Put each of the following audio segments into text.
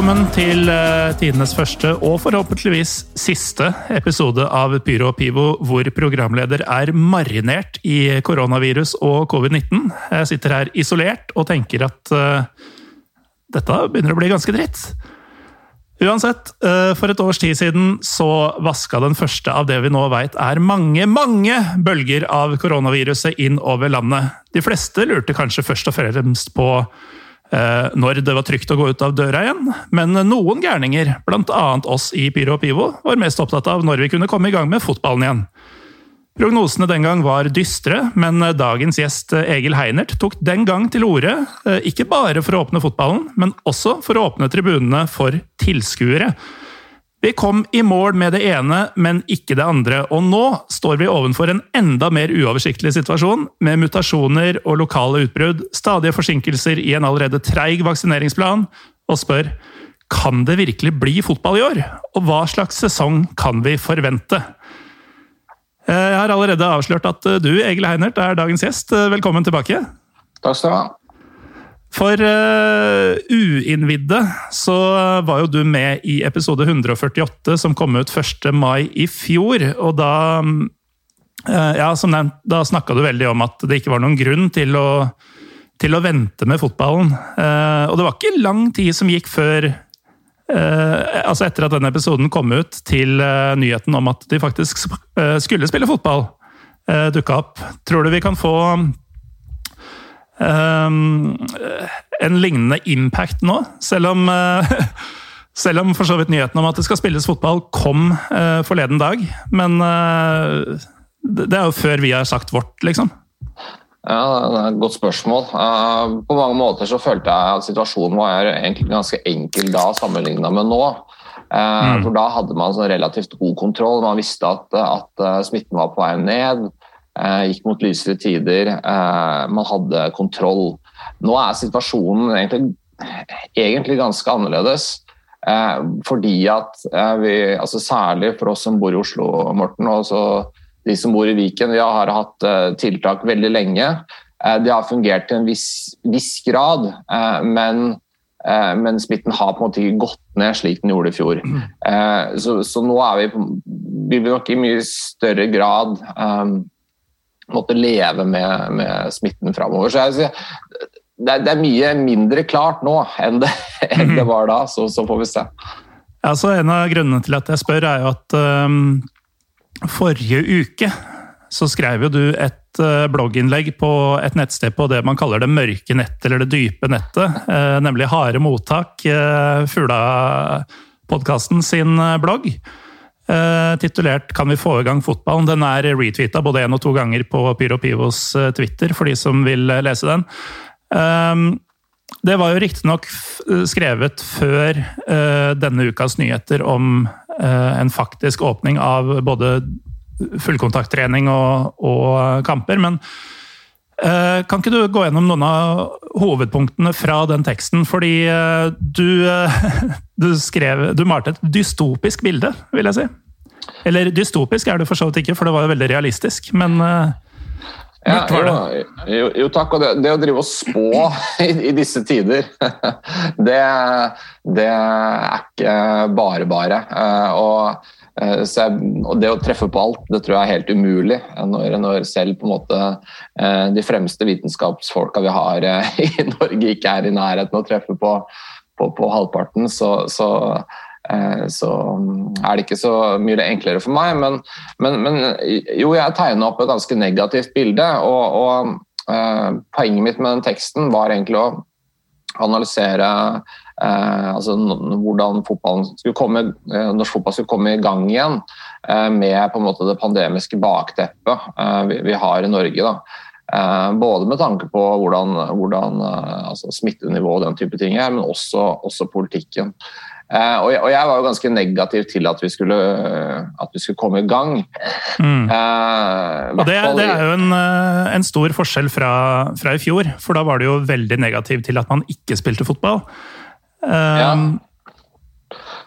Velkommen til uh, tidenes første og forhåpentligvis siste episode av Pyro og Pivo, hvor programleder er marinert i koronavirus og covid-19. Jeg sitter her isolert og tenker at uh, dette begynner å bli ganske dritt. Uansett, uh, for et års tid siden så vaska den første av det vi nå veit er mange, mange bølger av koronaviruset inn over landet. De fleste lurte kanskje først og fremst på Eh, når det var trygt å gå ut av døra igjen, men noen gærninger, bl.a. oss i Pyro og Pivo, var mest opptatt av når vi kunne komme i gang med fotballen igjen. Prognosene den gang var dystre, men dagens gjest Egil Heinert tok den gang til orde, eh, ikke bare for å åpne fotballen, men også for å åpne tribunene for tilskuere. Vi kom i mål med det ene, men ikke det andre, og nå står vi ovenfor en enda mer uoversiktlig situasjon, med mutasjoner og lokale utbrudd, stadige forsinkelser i en allerede treig vaksineringsplan, og spør kan det virkelig bli fotball i år, og hva slags sesong kan vi forvente? Eh, jeg har allerede avslørt at du, Egil Heinert, er dagens gjest. Velkommen tilbake. Takk skal du ha. For uh, uinnvidde så var jo du med i episode 148 som kom ut 1. mai i fjor. Og da uh, ja, som nevnt, da snakka du veldig om at det ikke var noen grunn til å, til å vente med fotballen. Uh, og det var ikke lang tid som gikk før altså Etter at denne episoden kom ut, til nyheten om at de faktisk skulle spille fotball, dukka opp. Tror du vi kan få en lignende impact nå, selv om uh, selv om for så vidt nyheten om at det skal spilles fotball kom uh, forleden dag. Men uh, det er jo før vi har sagt vårt, liksom. Ja, det er et godt spørsmål. på mange måter så følte jeg at situasjonen var egentlig ganske enkel da sammenligna med nå. Mm. For da hadde man sånn relativt god kontroll. Man visste at, at smitten var på vei ned. Eh, gikk mot lysere tider. Eh, man hadde kontroll. Nå er situasjonen egentlig, egentlig ganske annerledes. Eh, fordi at vi, altså særlig for oss som bor i Oslo, Morten, og de som bor i Viken, vi har hatt tiltak veldig lenge. Det har fungert til en viss, viss grad, men, men, smitten har på en måte ikke gått ned slik den gjorde i fjor. Så, så nå er vi, vi vil nok i mye større grad måtte leve med, med smitten framover. Så jeg, det, er, det, er, mye mindre klart nå enn det, enn det var da, så, så, får vi se. Altså, en av grunnene til at jeg spør, er jo at um, forrige uke så skrev jo du et uh, blogginnlegg på et nettsted på det man kaller det mørke nettet, eller det dype nettet, uh, nemlig Harde mottak, uh, Fugla-podkasten sin blogg. Uh, titulert 'Kan vi få i gang fotballen?' Den er retweeta både én og to ganger på Pyro Pivos uh, Twitter, for de som vil uh, lese den. Um, det var jo riktignok skrevet før denne ukas nyheter om en faktisk åpning av både fullkontakttrening og, og kamper, men kan ikke du gå gjennom noen av hovedpunktene fra den teksten? Fordi du, du, skrev, du malte et dystopisk bilde, vil jeg si. Eller dystopisk er det for så vidt ikke, for det var jo veldig realistisk, men ja, jo, jo, jo, takk. Og det, det, å drive og spå i, i disse tider, det, det, er ikke bare bare. Og, jeg, og, det å treffe på alt, det tror jeg er helt umulig. Når, når selv på en måte uh, de fremste vitenskapsfolka vi har i Norge, ikke er i nærheten av å treffe på, på, på halvparten, så, så Eh, så mm, er det ikke så mye enklere for meg. Men, men, men jo, jeg tegna opp et ganske negativt bilde. Og, og poenget mitt med den teksten var egentlig å analysere uh, altså, hvordan fotballen skulle komme, eh, norsk fotball skulle komme i gang igjen med på en måte det pandemiske bakteppet vi, vi, har i Norge. Da. både med tanke på hvordan, hvordan altså smittenivå og den type ting er, men også, også politikken. Og, jeg, og, jeg, var jo ganske negativ til at vi skulle, at vi skulle komme i gang. Mm. Og det, det, er jo en, eh, en stor forskjell fra, fra, i fjor, for da var det jo veldig negativ til at man ikke spilte fotball. Ja.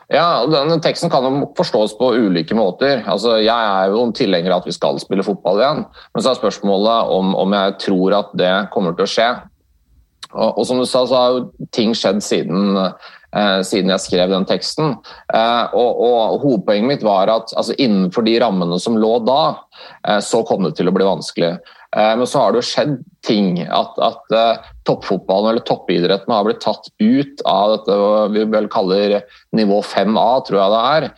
ja, denne teksten kan jo forstås på ulike måter. Altså, jeg er jo en tilhenger av at vi skal spille fotball igjen, men så er spørsmålet om, om jeg tror at det kommer til å skje. Og, og som du sa, så har jo ting skjedd siden siden jeg skrev den teksten. Og, og Hovedpoenget mitt var at altså, innenfor de rammene som lå da, så kom det til å bli vanskelig. Men så har det jo skjedd ting. At, at toppfotballen eller toppidretten har blitt tatt ut av dette vi vel kaller nivå 5A, tror jeg det er.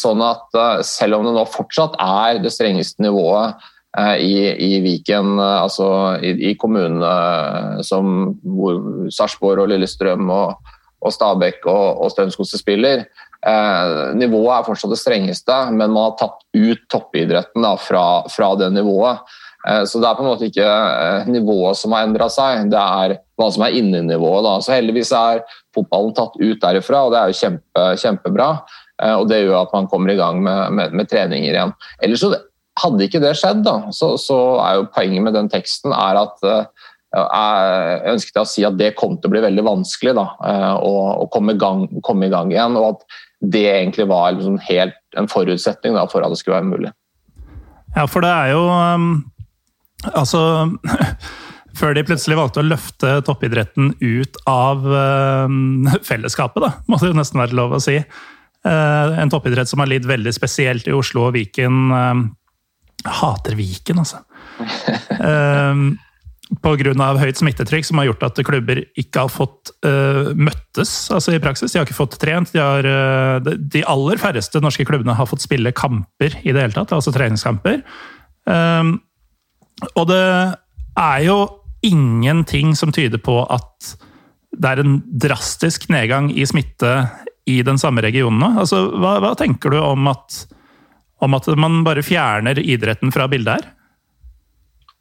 Sånn at selv om det nå fortsatt er det strengeste nivået Eh, i, i Viken, eh, altså i, i kommunene eh, som Sarpsborg og Lillestrøm og, og Stabæk og, og Strømskose spiller. Eh, nivået er fortsatt det strengeste, men man har tatt ut toppidretten da, fra, fra, det nivået. Eh, så det er på en måte ikke eh, nivået som har endra seg, det er hva som er inni nivået. Da. Så heldigvis er fotballen tatt ut derifra, og det er jo kjempe, kjempebra. og det gjør at man kommer i gang med, med, med treninger igjen. Ellers så hadde ikke det skjedd, da, så, så, er jo poenget med den teksten er at jeg ønsket å si at det kom til å bli veldig vanskelig da, uh, å, å komme, i gang, komme, i gang, igjen. Og at det egentlig var liksom helt en forutsetning da, for at det skulle være mulig. Ja, for det er jo um, Altså Før de plutselig valgte å løfte toppidretten ut av um, fellesskapet, da, må det jo nesten være lov å si. En toppidrett som har lidd veldig spesielt i Oslo og Viken hater Viken, altså. Pga. høyt smittetrykk som har gjort at klubber ikke har fått uh, møttes altså i praksis. De har ikke fått trent. De, har, uh, de, aller færreste norske klubbene har fått spille kamper i det hele tatt, altså treningskamper. Um, og det er jo ingenting som tyder på at det er en drastisk nedgang i smitte i den samme regionen nå. Altså, hva, hva tenker du om at om at man bare fjerner idretten fra bildet her?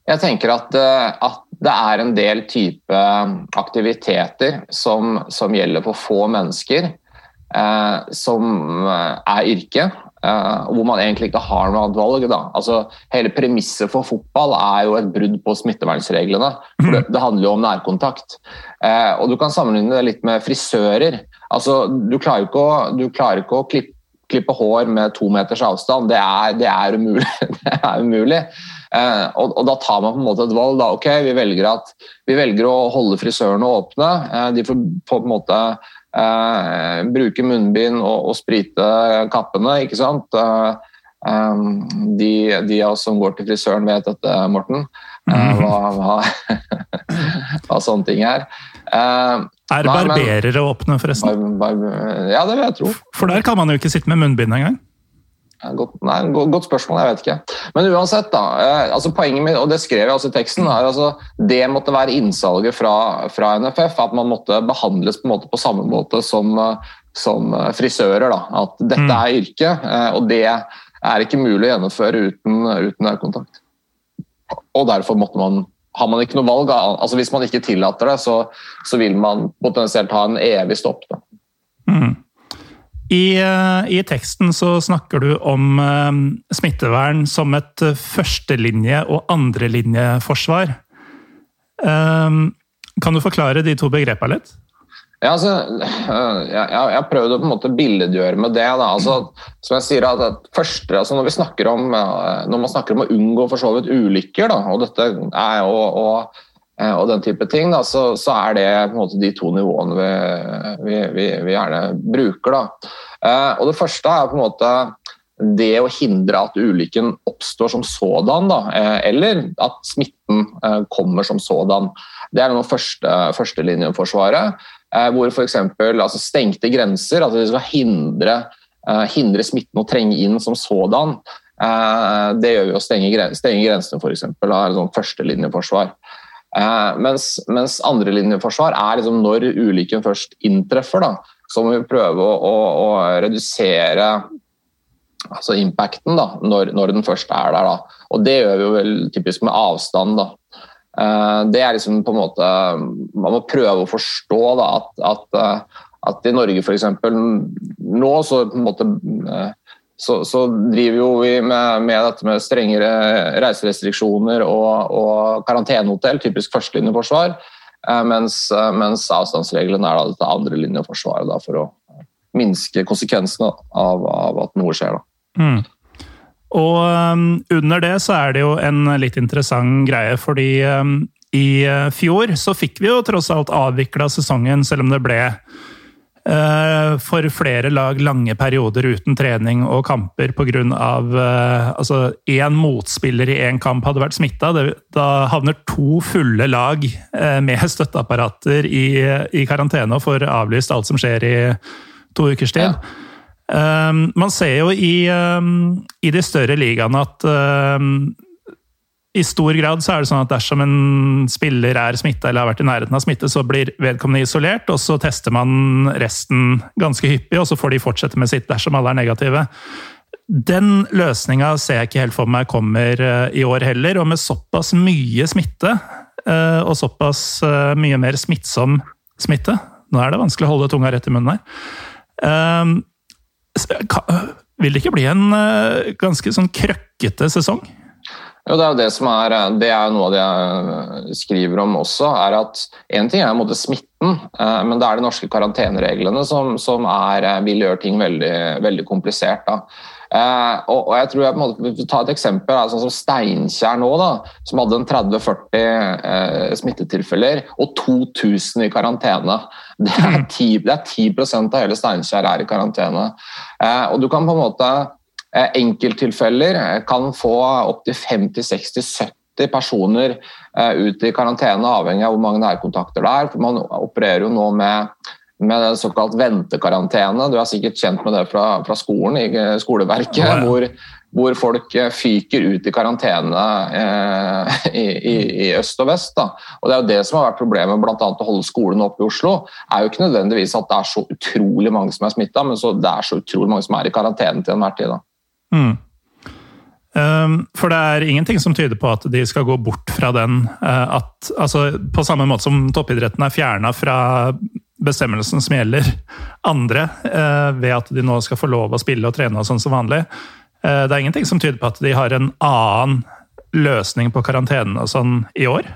Jeg tenker at, eh, at, det er en del type aktiviteter som, som gjelder for få mennesker, eh, som eh, er yrke. Eh, hvor man egentlig ikke har noe annet valg. Altså, hele premisset for fotball er jo et brudd på smittevernreglene. for det, det, handler jo om nærkontakt. Eh, og Du kan sammenligne det litt med frisører. Altså, du klarer ikke å, klarer ikke å klippe klippe hår med to meters avstand, det er, det er umulig. det er umulig. Eh, og, og, da tar man på en måte et valg. Da. Ok, vi velger, at, vi velger å holde frisørene åpne. Eh, de får på en måte eh, bruke munnbind og, og, sprite kappene, ikke sant. Eh, de, de, av oss som går til frisøren, vet dette, Morten. Eh, hva, hva, hva sånne ting er. Uh, er nei, barberere men, åpne, forresten? Bar, bar, ja, det vil jeg tro. For der kan man jo ikke sitte med munnbind engang. Godt, nei, godt, spørsmål, jeg vet ikke. Men uansett, da. Eh, altså Poenget mitt, og det skrev jeg også i teksten, er altså det måtte være innsalget fra, fra NFF. At man måtte behandles på, på samme måte som, som frisører. Da. At dette mm. er yrke, eh, og det er ikke mulig å gjennomføre uten, uten nærkontakt. Og derfor måtte man har man ikke noe valg. Altså Hvis man ikke tillater det, så, så vil man potensielt ha en evig stopp. Mm. I, eh, I, teksten så snakker du om uh, smittevern som et førstelinje- og andrelinjeforsvar. Kan du forklare de to begrepene litt? Ja, altså, jeg, jeg har prøvd å på en måte billedgjøre med det. Altså, som jeg sier, første, altså når, vi om, når man snakker om å unngå for så vidt ulykker, da, og, dette er, og, og, eh, og, den type ting, da, så, så, er det måte de to nivåene vi, vi, vi, gjerne bruker. Eh, og Det første er på en måte det å hindre at ulykken oppstår som sådan, da, eh, eller at smitten kommer som sådan. Det er det første, førstelinjeforsvaret. Eh, hvor f.eks. Altså stengte grenser, altså de skal hindre, eh, hindre smitten å trenge inn som sådan. Eh, det gjør vi å stenge, stenge grensene, f.eks. sånn førstelinjeforsvar. Mens, mens andrelinjeforsvar er liksom når ulykken først inntreffer. Da, så må vi prøve å, å, å redusere altså impacten da, når, når, den først er der. Da. Og det gjør vi jo vel typisk med avstand. da. Eh, det er liksom på en måte Man må prøve å forstå da, at, at, eh, at, i Norge f.eks. nå så på en måte eh, så, så driver jo vi med, med, dette med strengere reiserestriksjoner og, og karantenehotell, typisk førstelinjeforsvar. Mens, mens avstandsreglene er da dette andrelinjeforsvaret for å minske konsekvensene av, av at noe skjer. Da. Mm. Og um, under det så er det jo en litt interessant greie, fordi um, i fjor så fikk vi jo tross alt avvikla sesongen, selv om det ble Eh, for flere lag lange perioder uten trening og kamper pga. Uh, altså én motspiller i én kamp hadde vært smitta. Da havner to fulle lag uh, med støtteapparater i, i, karantene og får avlyst alt som skjer i to ukers tid. Ja. Um, man ser jo i, um, i de større ligaene at um, i stor grad så er det sånn at dersom en spiller er smitta eller har vært i nærheten av smitte, så blir vedkommende isolert, og så tester man resten ganske hyppig, og så får de fortsette med sitt dersom alle er negative. Den løsninga ser jeg ikke helt for meg kommer eh, i år heller, og med såpass mye smitte, eh, og såpass eh, mye mer smittsom smitte Nå er det vanskelig å holde tunga rett i munnen her. Vil det ikke bli en ganske sånn krøkkete sesong? Jo, det er jo det som er, det er noe av det jeg skriver om også. er at Én ting er mot smitten, eh, men det er de norske karantenereglene som, som er, eh, vil gjøre ting veldig, veldig komplisert. da. Eh, og, jeg tror jeg på en måte, Ta et eksempel, sånn som Steinkjer nå, da, som hadde en 30-40 eh, smittetilfeller og 2000 i karantene. Det er 10, det er 10% av hele Steinkjer er i karantene. Eh, og du kan på en måte Eh, enkelttilfeller eh, kan få opptil 50-60-70 personer eh, ut i karantene, avhengig av hvor mange nærkontakter det er. For man opererer jo nå med, med såkalt ventekarantene. Du er sikkert kjent med det fra, fra skolen, i skoleverket. Ja, ja. Hvor, hvor, folk fyker ut i karantene eh, i, i, i, øst og vest. Da. Og Det er jo det som har vært problemet bl.a. å holde skolene oppe i Oslo. er jo ikke nødvendigvis at det er så utrolig mange som er smitta, men det er så utrolig mange som er i karantene til enhver tid. Da. Mm. Um, for det er ingenting som tyder på at de skal gå bort fra den uh, at altså, På samme måte som toppidretten er fjerna fra bestemmelsen som gjelder andre, uh, ved at de nå skal få lov å spille og trene og sånn som vanlig. Uh, det er ingenting som tyder på at de har en annen løsning på karantenen og sånn i år.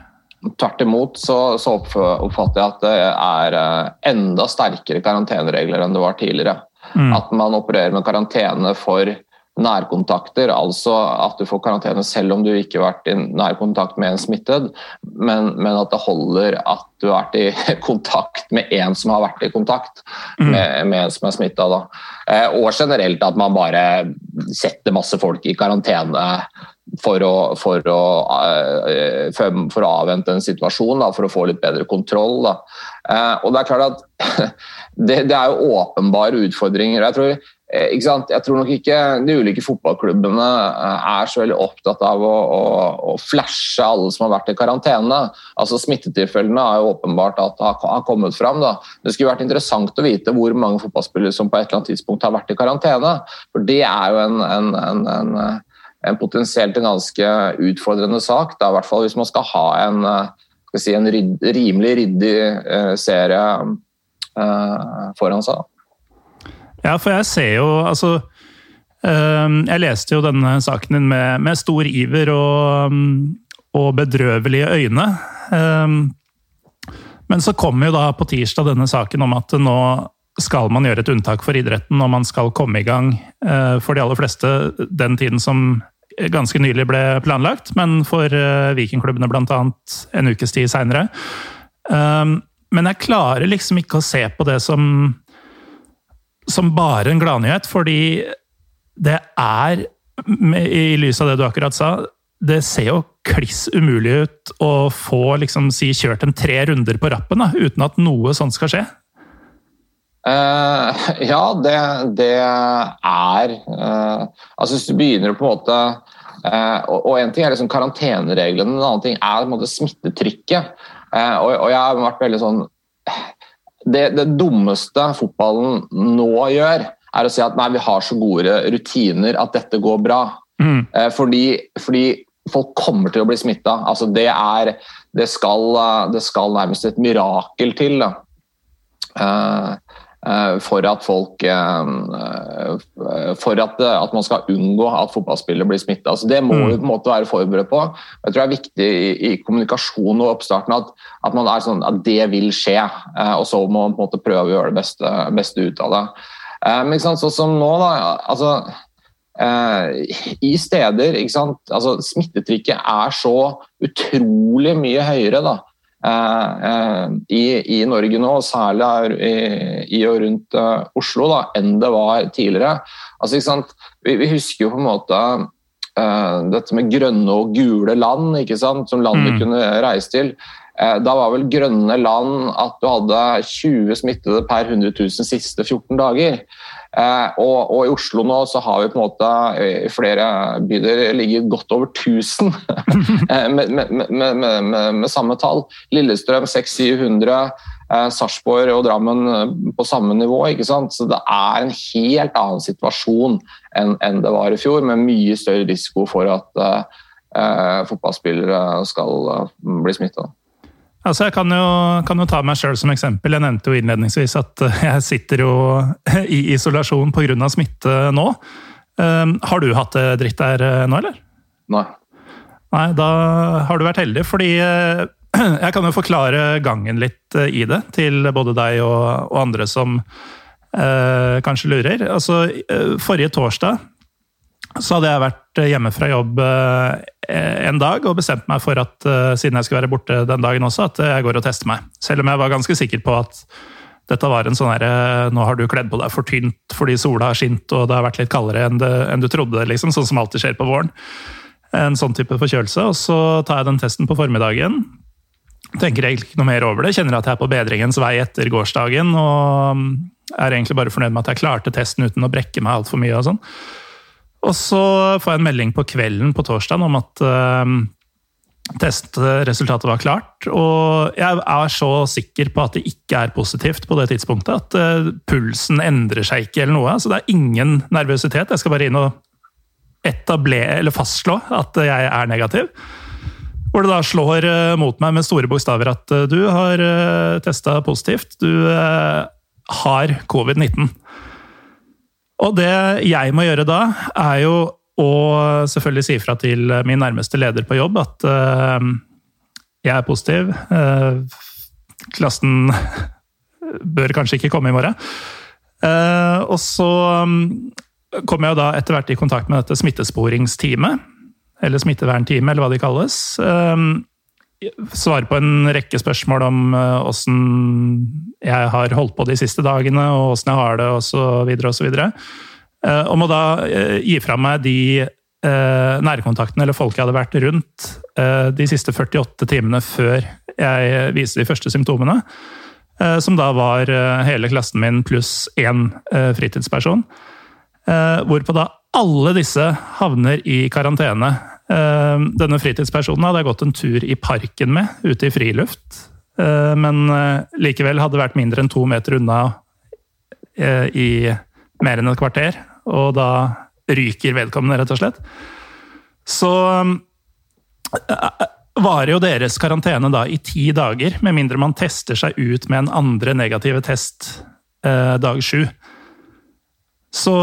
Tvert imot så, så, oppfatter jeg at det er enda sterkere karanteneregler enn det var tidligere. Mm. At man opererer med karantene for nærkontakter, altså at du får karantene selv om du ikke har vært i nær kontakt med en smittet, men, men, at det holder at du har vært i kontakt med en som har vært i kontakt mm. med, med en som er smitta. Eh, og generelt at man bare setter masse folk i karantene for å, for å, uh, for å avvente en situasjon, da, for å få litt bedre kontroll. Uh, og Det er klart at det, det, er jo åpenbare utfordringer. Jeg tror Eh, jeg tror nok ikke de ulike fotballklubbene eh, er så veldig opptatt av å, å, å flashe alle som har vært i karantene. Altså Smittetilfellene har jo åpenbart at har kommet fram. Da. Det skulle vært interessant å vite hvor mange fotballspillere som på et eller annet tidspunkt har vært i karantene. For Det er jo en, en, en, en, en potensielt en ganske utfordrende sak. Da, i hvert fall Hvis man skal ha en, si, en rimelig ryddig eh, serie foran seg. Ja, for jeg ser jo altså ehm, Jeg leste jo denne saken din med, med stor iver og, og, bedrøvelige øyne. Ehm, men så kom jo da på tirsdag denne saken om at nå skal man gjøre et unntak for idretten, og man skal komme i gang eh, for de aller fleste den tiden som ganske nylig ble planlagt, men for eh, Vikingklubbene bl.a. en ukes tid seinere. Ehm, men jeg klarer liksom ikke å se på det som som bare en gladnyhet, fordi det er, i lys av det du akkurat sa, det ser jo kliss umulig ut å få liksom, si, kjørt en tre runder på rappen da, uten at noe sånt skal skje. Uh, ja, det, det er uh, Altså Hvis du begynner på en måte uh, og, og en ting er liksom karantenereglene, en annen ting er på en måte smittetrykket. Og, og, jeg har vært veldig sånn det, det, dummeste fotballen nå gjør, er å si at nei, vi har så gode rutiner at dette går bra. Mm. Eh, fordi, fordi, folk kommer til å bli smitta. Altså, det, er, det, skal, det skal nærmest et mirakel til. Da. Eh, for at folk eh, eh, For at, at, man skal unngå at fotballspillere blir smitta. Altså det må vi mm. på en måte være forberedt på. Jeg tror det er viktig i, i kommunikasjonen og oppstarten at, at, man er sånn at det vil skje. Og så må man på en måte prøve å gjøre det beste, beste ut av det. Men sånn som nå, da. altså i steder altså, Smittetrykket er så utrolig mye høyere da, i, i, Norge nå, særlig i, i og rundt Oslo, da, enn det var tidligere. Altså, vi, vi, husker jo på en måte dette med grønne og gule land, som landet mm. kunne reise til. Da var vel grønne land at du hadde 20 smittede per 100 000 siste 14 dager. Eh, og, og, i Oslo nå så har vi på en måte i flere bydeler ligget godt over 1000 eh, med, med, med, med, samme tall. Lillestrøm 600-700. Eh, Sarpsborg og Drammen på samme nivå. ikke sant? Så det er en helt annen situasjon enn, enn det var i fjor, med mye større risiko for at uh, fotballspillere skal bli smitta. Altså, jeg kan jo, kan jo ta meg sjøl som eksempel. Jeg nevnte jo innledningsvis at eh, jeg sitter jo i isolasjon pga. smitte nå. Um, har du hatt det dritt der eh, nå, eller? Nei. Nei, Da har du vært heldig, fordi eh, jeg kan jo forklare gangen litt i det til både deg og, og andre som eh, kanskje lurer. Altså, forrige torsdag så hadde jeg vært hjemme fra jobb en dag og bestemte meg for at siden jeg skulle være borte den dagen også, at jeg går og tester meg. Selv om jeg var ganske sikker på at dette var en sånn herre Nå har du kledd på deg for tynt fordi sola har skint og det har vært litt kaldere enn, det, enn du trodde, liksom, sånn som alltid skjer på våren. En sånn type forkjølelse. Og så tar jeg den testen på formiddagen. Tenker egentlig ikke noe mer over det. Kjenner at jeg er på bedringens vei etter gårsdagen. Og er egentlig bare fornøyd med at jeg klarte testen uten å brekke meg altfor mye. og sånn. Og så får jeg en melding på kvelden på torsdag om at uh, testresultatet var klart. Og jeg er så sikker på at det ikke er positivt på det tidspunktet at uh, pulsen endrer seg ikke eller noe. Så det er ingen nervøsitet. Jeg skal bare inn og etablere, eller fastslå at jeg er negativ. Hvor det da slår uh, mot meg med store bokstaver at uh, du har testa positivt. Du har covid-19. Og det jeg må gjøre da, er jo å selvfølgelig si fra til min nærmeste leder på jobb at uh, jeg er positiv. Uh, klassen bør kanskje ikke komme i morgen. Uh, og så um, kom jeg da etter hvert i kontakt med dette smittesporingsteamet. Eller smittevernteamet, eller hva de kalles. Svare på en rekke spørsmål om åssen jeg har holdt på de siste dagene, og åssen jeg har det, osv. osv. Og må da eh, gi fra meg de eh, nærkontaktene eller folk jeg hadde vært rundt eh, de siste 48 timene før jeg viste de første symptomene. Som da var hele klassen min pluss én fritidsperson. Hvorpå da alle disse havner i karantene. Denne fritidspersonen hadde jeg gått en tur i parken med, ute i friluft. Men likevel hadde vært mindre enn to meter unna i mer enn et kvarter, og da ryker vedkommende, rett og slett. Så eh, varer jo deres karantene da i ti dager, med mindre man tester seg ut med en andre negative test eh, dag sju. Så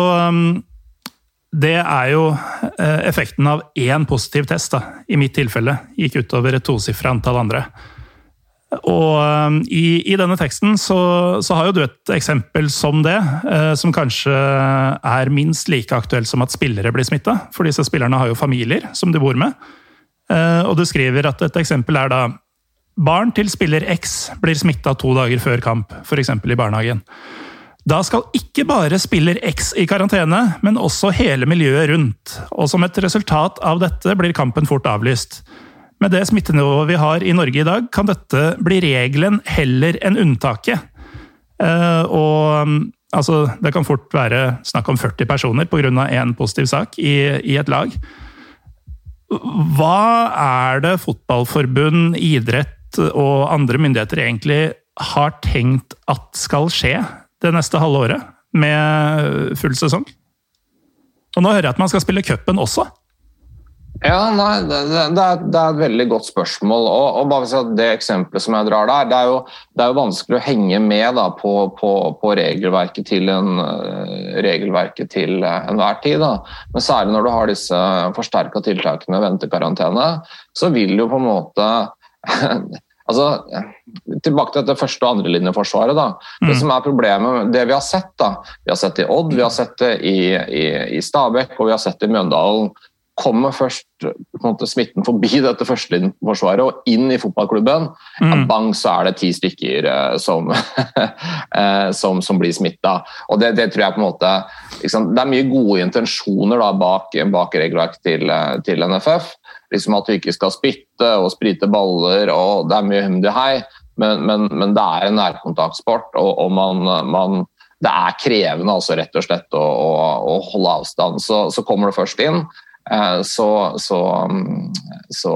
det er jo eh, effekten av én positiv test, da, i mitt tilfelle. Gikk utover et tosifra antall andre. Og um, i, i, denne teksten så, så, har jo du et eksempel som det, eh, som kanskje er minst like aktuelt som at spillere blir smitta. For disse spillerne har jo familier som de bor med. Eh, og du skriver at et eksempel er da Barn til spiller X blir smitta to dager før kamp, f.eks. i barnehagen. Da skal ikke bare spiller X i karantene, men også hele miljøet rundt. Og som et resultat av dette blir kampen fort avlyst. Med det smittenivået vi har i Norge i dag, kan dette bli regelen heller enn unntaket. Eh, og altså, det kan fort være snakk om 40 personer pga. én positiv sak i, i et lag. Hva er det fotballforbund, idrett og andre myndigheter egentlig har tenkt at skal skje det neste halve året med full sesong? Og nå hører jeg at man skal spille cupen også. Ja, nei, det, det, er, det, er, et veldig godt spørsmål. og, og bare si Det eksempelet som jeg drar der, det er jo, det er jo vanskelig å henge med da, på, på, på, regelverket til en, uh, regelverket til enhver tid. Da. Men særlig når du har disse forsterka tiltakene, ventekarantene, så vil jo på en måte altså, Tilbake til dette første- og andrelinjeforsvaret. Mm. Det som er problemet, det vi har sett da, vi har sett det i Odd, vi har sett det i, i, i Stabæk og vi har sett det i Mjøndalen kommer først måte, smitten forbi dette førstelinjeforsvaret og inn i fotballklubben, mm. ja, bang, så er det ti stykker uh, som, uh, som, som, blir smitta. Det, det, tror jeg på en måte liksom, Det er mye gode intensjoner da, bak, bak regelverket til, til, NFF. Liksom At du ikke skal spytte og sprite baller, og det er mye hum hei. Men, men, men, det er en nærkontaktsport, og, og man, man, det er krevende altså, rett og slett å, å, å holde avstand. Så, så, kommer du først inn, eh, så, så, så,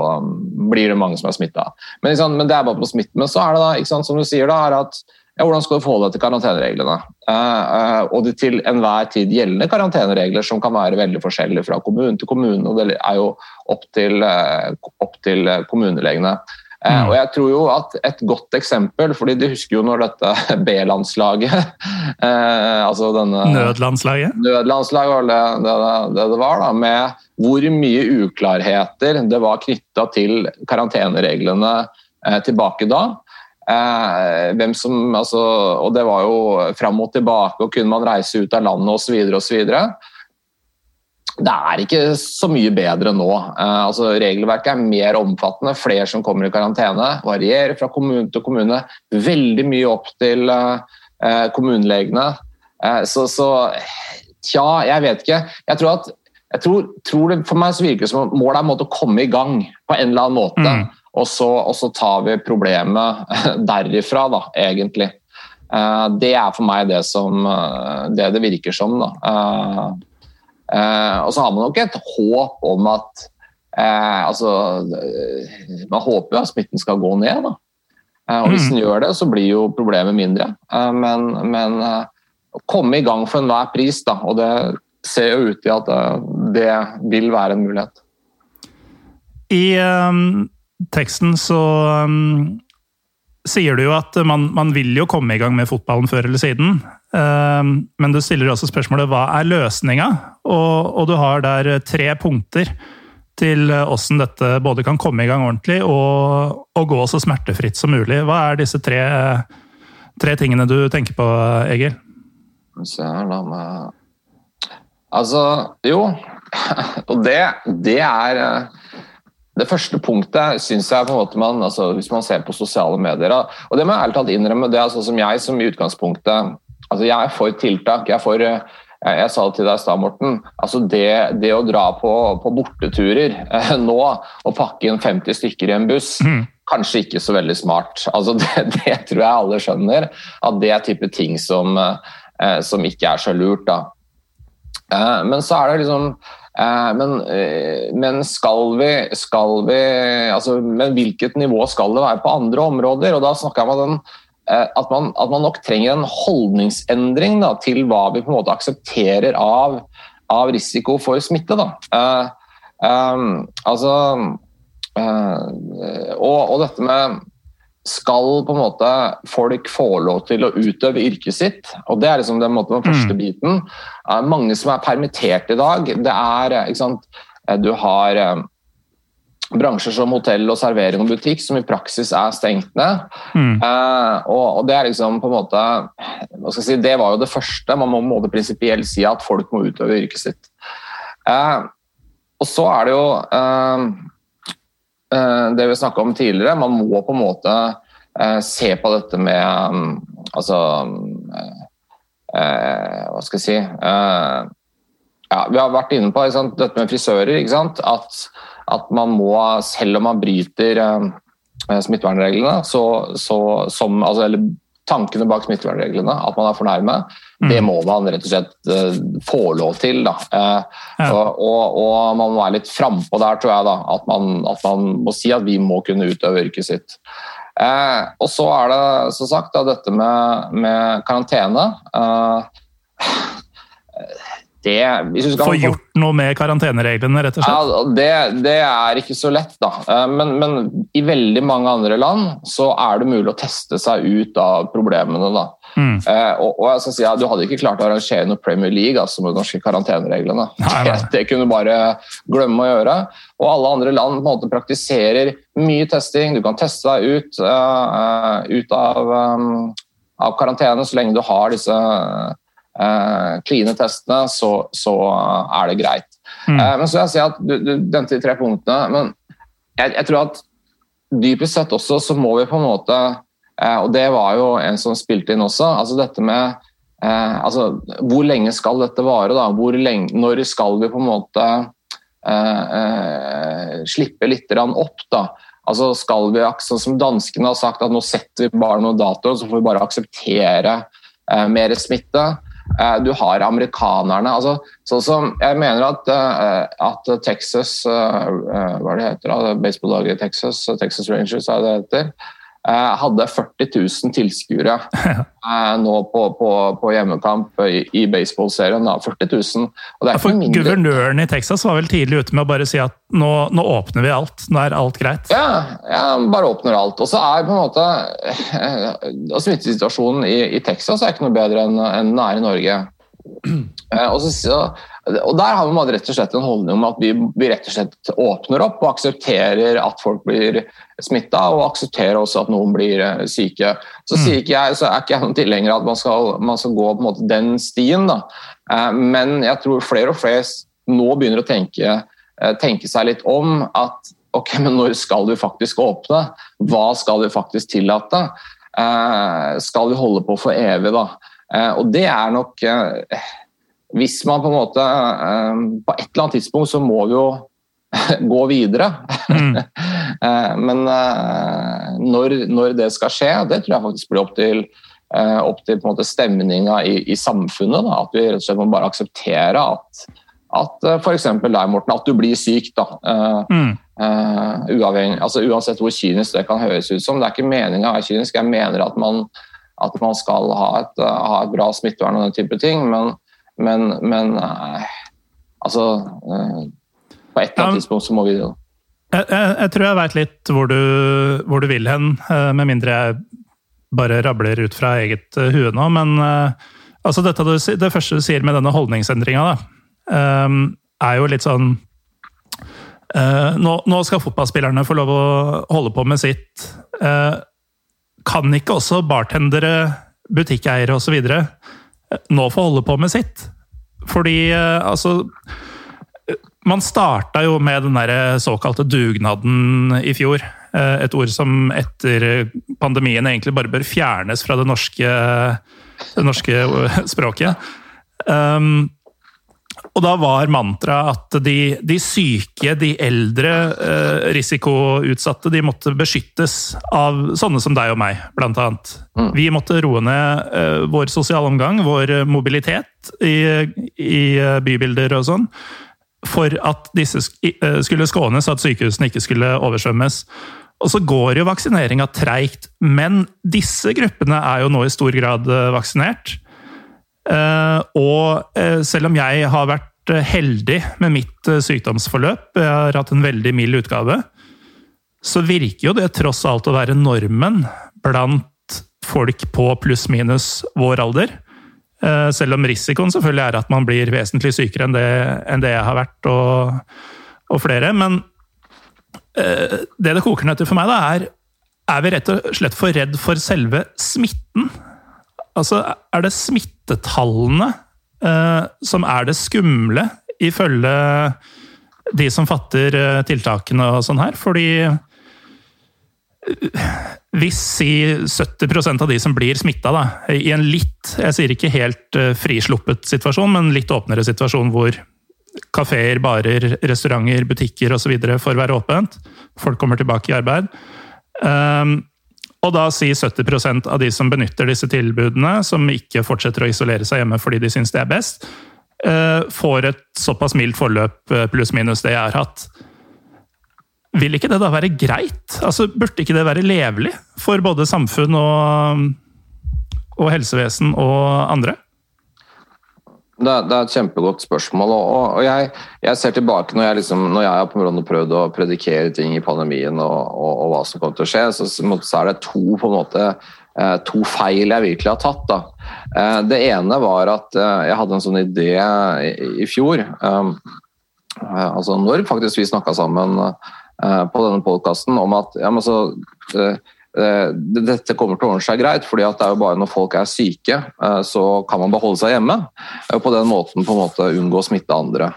blir det mange som er smitta. Men, men, det er bare på smitte. Men så er det da, sant, som du sier, da, er at ja, hvordan skal du forholde deg til karantenereglene? Uh, uh, og de til enhver tid gjeldende karanteneregler som kan være veldig forskjellige fra kommune til kommune. og Det er jo opp til, uh, opp til kommunelegene. Mm. Og jeg tror jo at Et godt eksempel, fordi du husker jo når dette B-landslaget altså denne Nødlandslaget? Nødlandslaget var det det, det det, var, da, med hvor mye uklarheter det var knytta til karantenereglene tilbake da. Eh, hvem som, altså, og det var jo fram og tilbake, og kunne man reise ut av landet osv. osv det er ikke så mye bedre nå. Eh, altså, regelverket er mer omfattende, flere som kommer i karantene. Varierer fra kommune til kommune. Veldig mye opp til eh, kommunelegene. Så, så, tja, jeg vet ikke. Jeg tror at jeg tror, tror det, For meg så virker det som målet er å komme i gang på en eller annen måte. Mm. Og, så, og, så, tar vi problemet derifra, da, egentlig. Eh, det er for meg det som eh, det det virker som. da. Eh, og så har man nok et håp om at altså, Man håper jo at smitten skal gå ned. da. Og Hvis mm. den gjør det, så blir jo problemet mindre. men, men komme i gang for enhver pris, da, og det ser jo ut til at det vil være en mulighet. I um, teksten så um, sier du jo at man, man, vil jo komme i gang med fotballen før eller siden. Um, men du stiller også spørsmålet hva er løsninga? Og, og, du har der tre punkter til åssen dette både kan komme i gang ordentlig og, og, gå så smertefritt som mulig. Hva er disse tre, tre tingene du tenker på, Egil? Se her, da med Altså, jo Og det, det er det første punktet syns jeg på en måte man, altså hvis man ser på sosiale medier og Det må jeg ærlig talt innrømme, det er sånn som jeg som i utgangspunktet altså Jeg er for tiltak. Jeg, er for, jeg, sa det til deg i stad, Morten. altså det, det, å dra på, på borteturer eh, nå og pakke inn 50 stykker i en buss mm. Kanskje ikke så veldig smart. altså det, det, tror jeg alle skjønner. At det er type ting som, eh, som ikke er så lurt. da. Eh, men så er det liksom men, eh, men, skal vi, skal vi altså, Men hvilket nivå skal det være på andre områder? Og da snakker jeg om den, eh, at, man, at man nok trenger en holdningsendring da, til hva vi på en måte aksepterer av, av risiko for smitte. Uh, um, altså uh, og, og, dette med skal på en måte folk få lov til å utøve yrket sitt? Og Det er liksom den, måten, den første mm. biten. Mange som er permittert i dag. Det er, ikke sant, eh, Du har uh, bransjer som hotell og servering og butikk som i praksis er stengt ned. Mm. Eh, og, og, Det er liksom på en måte hva skal jeg si, Det var jo det første. Man må, må prinsipielt si at folk må utøve yrket sitt. og så er det jo Eh, det vi snakka om tidligere. Man må på en måte eh, se på dette med mm, Altså eh, Hva skal jeg si ja, Vi har vært inne på sant, dette med frisører. At, at, man må, selv om man bryter smittevernreglene, så, så, som, altså, eller tankene bak smittevernreglene, at man er fornærmet, mm. det må man rett og slett uh, få lov til. Da. Uh, ja. og, og, og, man må være litt frampå der, tror jeg. Da, at man, at, man, må si at vi må kunne utøve yrket sitt. Uh, og så er det som sagt da, dette med, med karantene det Få gjort noe med karantenereglene, rett og slett? Ja, det, det, er ikke så lett, da. Eh, men, men, i veldig mange andre land så er det mulig å teste seg ut av problemene. da. Mm. Eh, og, og, jeg skal si, ja, Du hadde ikke klart å arrangere noe Premier League altså med de norske karantenereglene. Nei, nei. Det, det, kunne du bare glemme å gjøre. Og alle andre land på en måte praktiserer mye testing. Du kan teste deg ut, uh, ut av, um, av karantene så lenge du har disse uh, kline testene, så, så, er det greit. Mm. men så vil jeg si at Du, du nevnte de tre punktene, men jeg, jeg, tror at dypest sett også så må vi på en måte Og det var jo en som spilte inn også. altså dette med altså, Hvor lenge skal dette vare? da? Hvor lenge, når skal vi på en måte slippe litt opp? da? Altså skal vi, sånn som Danskene har sagt at nå setter vi bare noen datoer, så får vi bare akseptere eh, mer smitte. Eh, du har amerikanerne altså, sånn som Jeg mener at, eh, at Texas Hva er det heter? Baseballaget Texas, Texas Rangers, er det heter? Eh, hadde 40 000 tilskuere eh, nå på, på, på, hjemmekamp i, i baseballserien. 40 000. Ja, for mindre... Guvernøren i Texas var vel tidlig ute med å bare si at nå, nå åpner vi alt. Nå er alt greit. Ja, ja bare åpner alt. Og så er på en måte og Smittesituasjonen i, i, Texas er ikke noe bedre enn, enn den er i Norge. Og, så, og, Der har man rett og slett en holdning om at vi, vi rett og slett åpner opp og aksepterer at folk blir smitta, og aksepterer også at noen blir eh, syke. Så, mm. sier ikke jeg, så er ikke jeg noen tilhenger av at man skal, man skal gå på en måte den stien. Da. Eh, men jeg tror flere og flere nå begynner å tenke, eh, tenke seg litt om at ok, men når skal du faktisk åpne? Hva skal du faktisk tillate? Skal vi holde på for evig, da? Og det er nok Hvis man på en måte På et eller annet tidspunkt så må vi jo gå videre. Mm. Eh, men eh, når, når, det skal skje, det tror jeg faktisk blir opp til, eh, opp til stemninga i, i, samfunnet. Da. At vi rett og slett må bare akseptere at, at f.eks. deg, Morten, at du blir syk. Da. Mm. Uh, altså, uansett hvor kynisk det kan høres ut som. Det er ikke meninga å være kynisk. Jeg mener at man, at man skal ha et, ha et, bra smittevern og den type ting, men, men, men uh, altså uh, På et eller annet tidspunkt så må vi det. Jeg, jeg, jeg tror jeg veit litt hvor du, hvor du, vil hen, eh, med mindre jeg bare rabler ut fra eget eh, hue nå. Men eh, altså dette du, det første du sier med denne holdningsendringa, er jo litt sånn nå, nå, skal fotballspillerne få lov å holde på med sitt. Kan ikke også bartendere, butikkeiere osv. nå få holde på med sitt? Fordi altså man starta jo med den der såkalte dugnaden i fjor. Eh, et ord som etter pandemien egentlig bare bør fjernes fra det norske, det norske språket. Um, og da var mantraet at de, de, syke, de eldre, eh, risikoutsatte, de måtte beskyttes av sånne som deg og meg, blant annet. Mm. Vi måtte roe ned eh, vår sosiale omgang, vår mobilitet i, i bybilder og sånn for at disse eh, skulle skånes, at sykehusene ikke skulle oversvømmes. Og så går jo vaksineringa treigt, men disse gruppene er jo nå i stor grad eh, vaksinert. Eh, og selv om jeg har vært heldig med mitt sykdomsforløp, jeg har hatt en veldig mild utgave, så virker jo det tross alt å være normen blant folk på pluss-minus vår alder. Eh, selv om risikoen selvfølgelig er at man blir vesentlig sykere enn det, enn det jeg har vært, og, og flere. Men eh, det det koker ned til for meg, da, er er vi rett og slett for redd for selve smitten? Altså, er det smittetallene eh, som er det skumle, ifølge de som fatter eh, tiltakene og sånn her? Fordi hvis si 70% av de som blir smitta, i en litt, jeg sier ikke helt frisluppet situasjon, men litt åpnere situasjon hvor kafeer, barer, restauranter, butikker osv. får være åpent, folk kommer tilbake i arbeid. Um, og da sier 70% av de som benytter disse tilbudene, som ikke fortsetter å isolere seg hjemme fordi de syns det er best, uh, får et såpass mildt forløp, uh, pluss-minus det jeg har hatt. Vil ikke det da være greit? Altså, Burde ikke det være levelig for både samfunn og, og helsevesen og andre? Det det er, et kjempegodt spørsmål. og, og jeg, jeg, ser tilbake når jeg, liksom, når jeg har prøvd å predikere ting i pandemien og, og, og, hva som kommer til å skje, så, så er det to, måte, eh, to feil jeg virkelig har tatt. Da. Eh, det ene var at eh, jeg hadde en sånn idé i, i fjor. altså Når faktisk vi snakka sammen på denne podkasten om at ja, så, uh, uh, dette kommer til å ordne seg greit, fordi det er jo bare når folk er syke, uh, så kan man beholde seg hjemme. og på den måten på en måte unngå å smitte andre.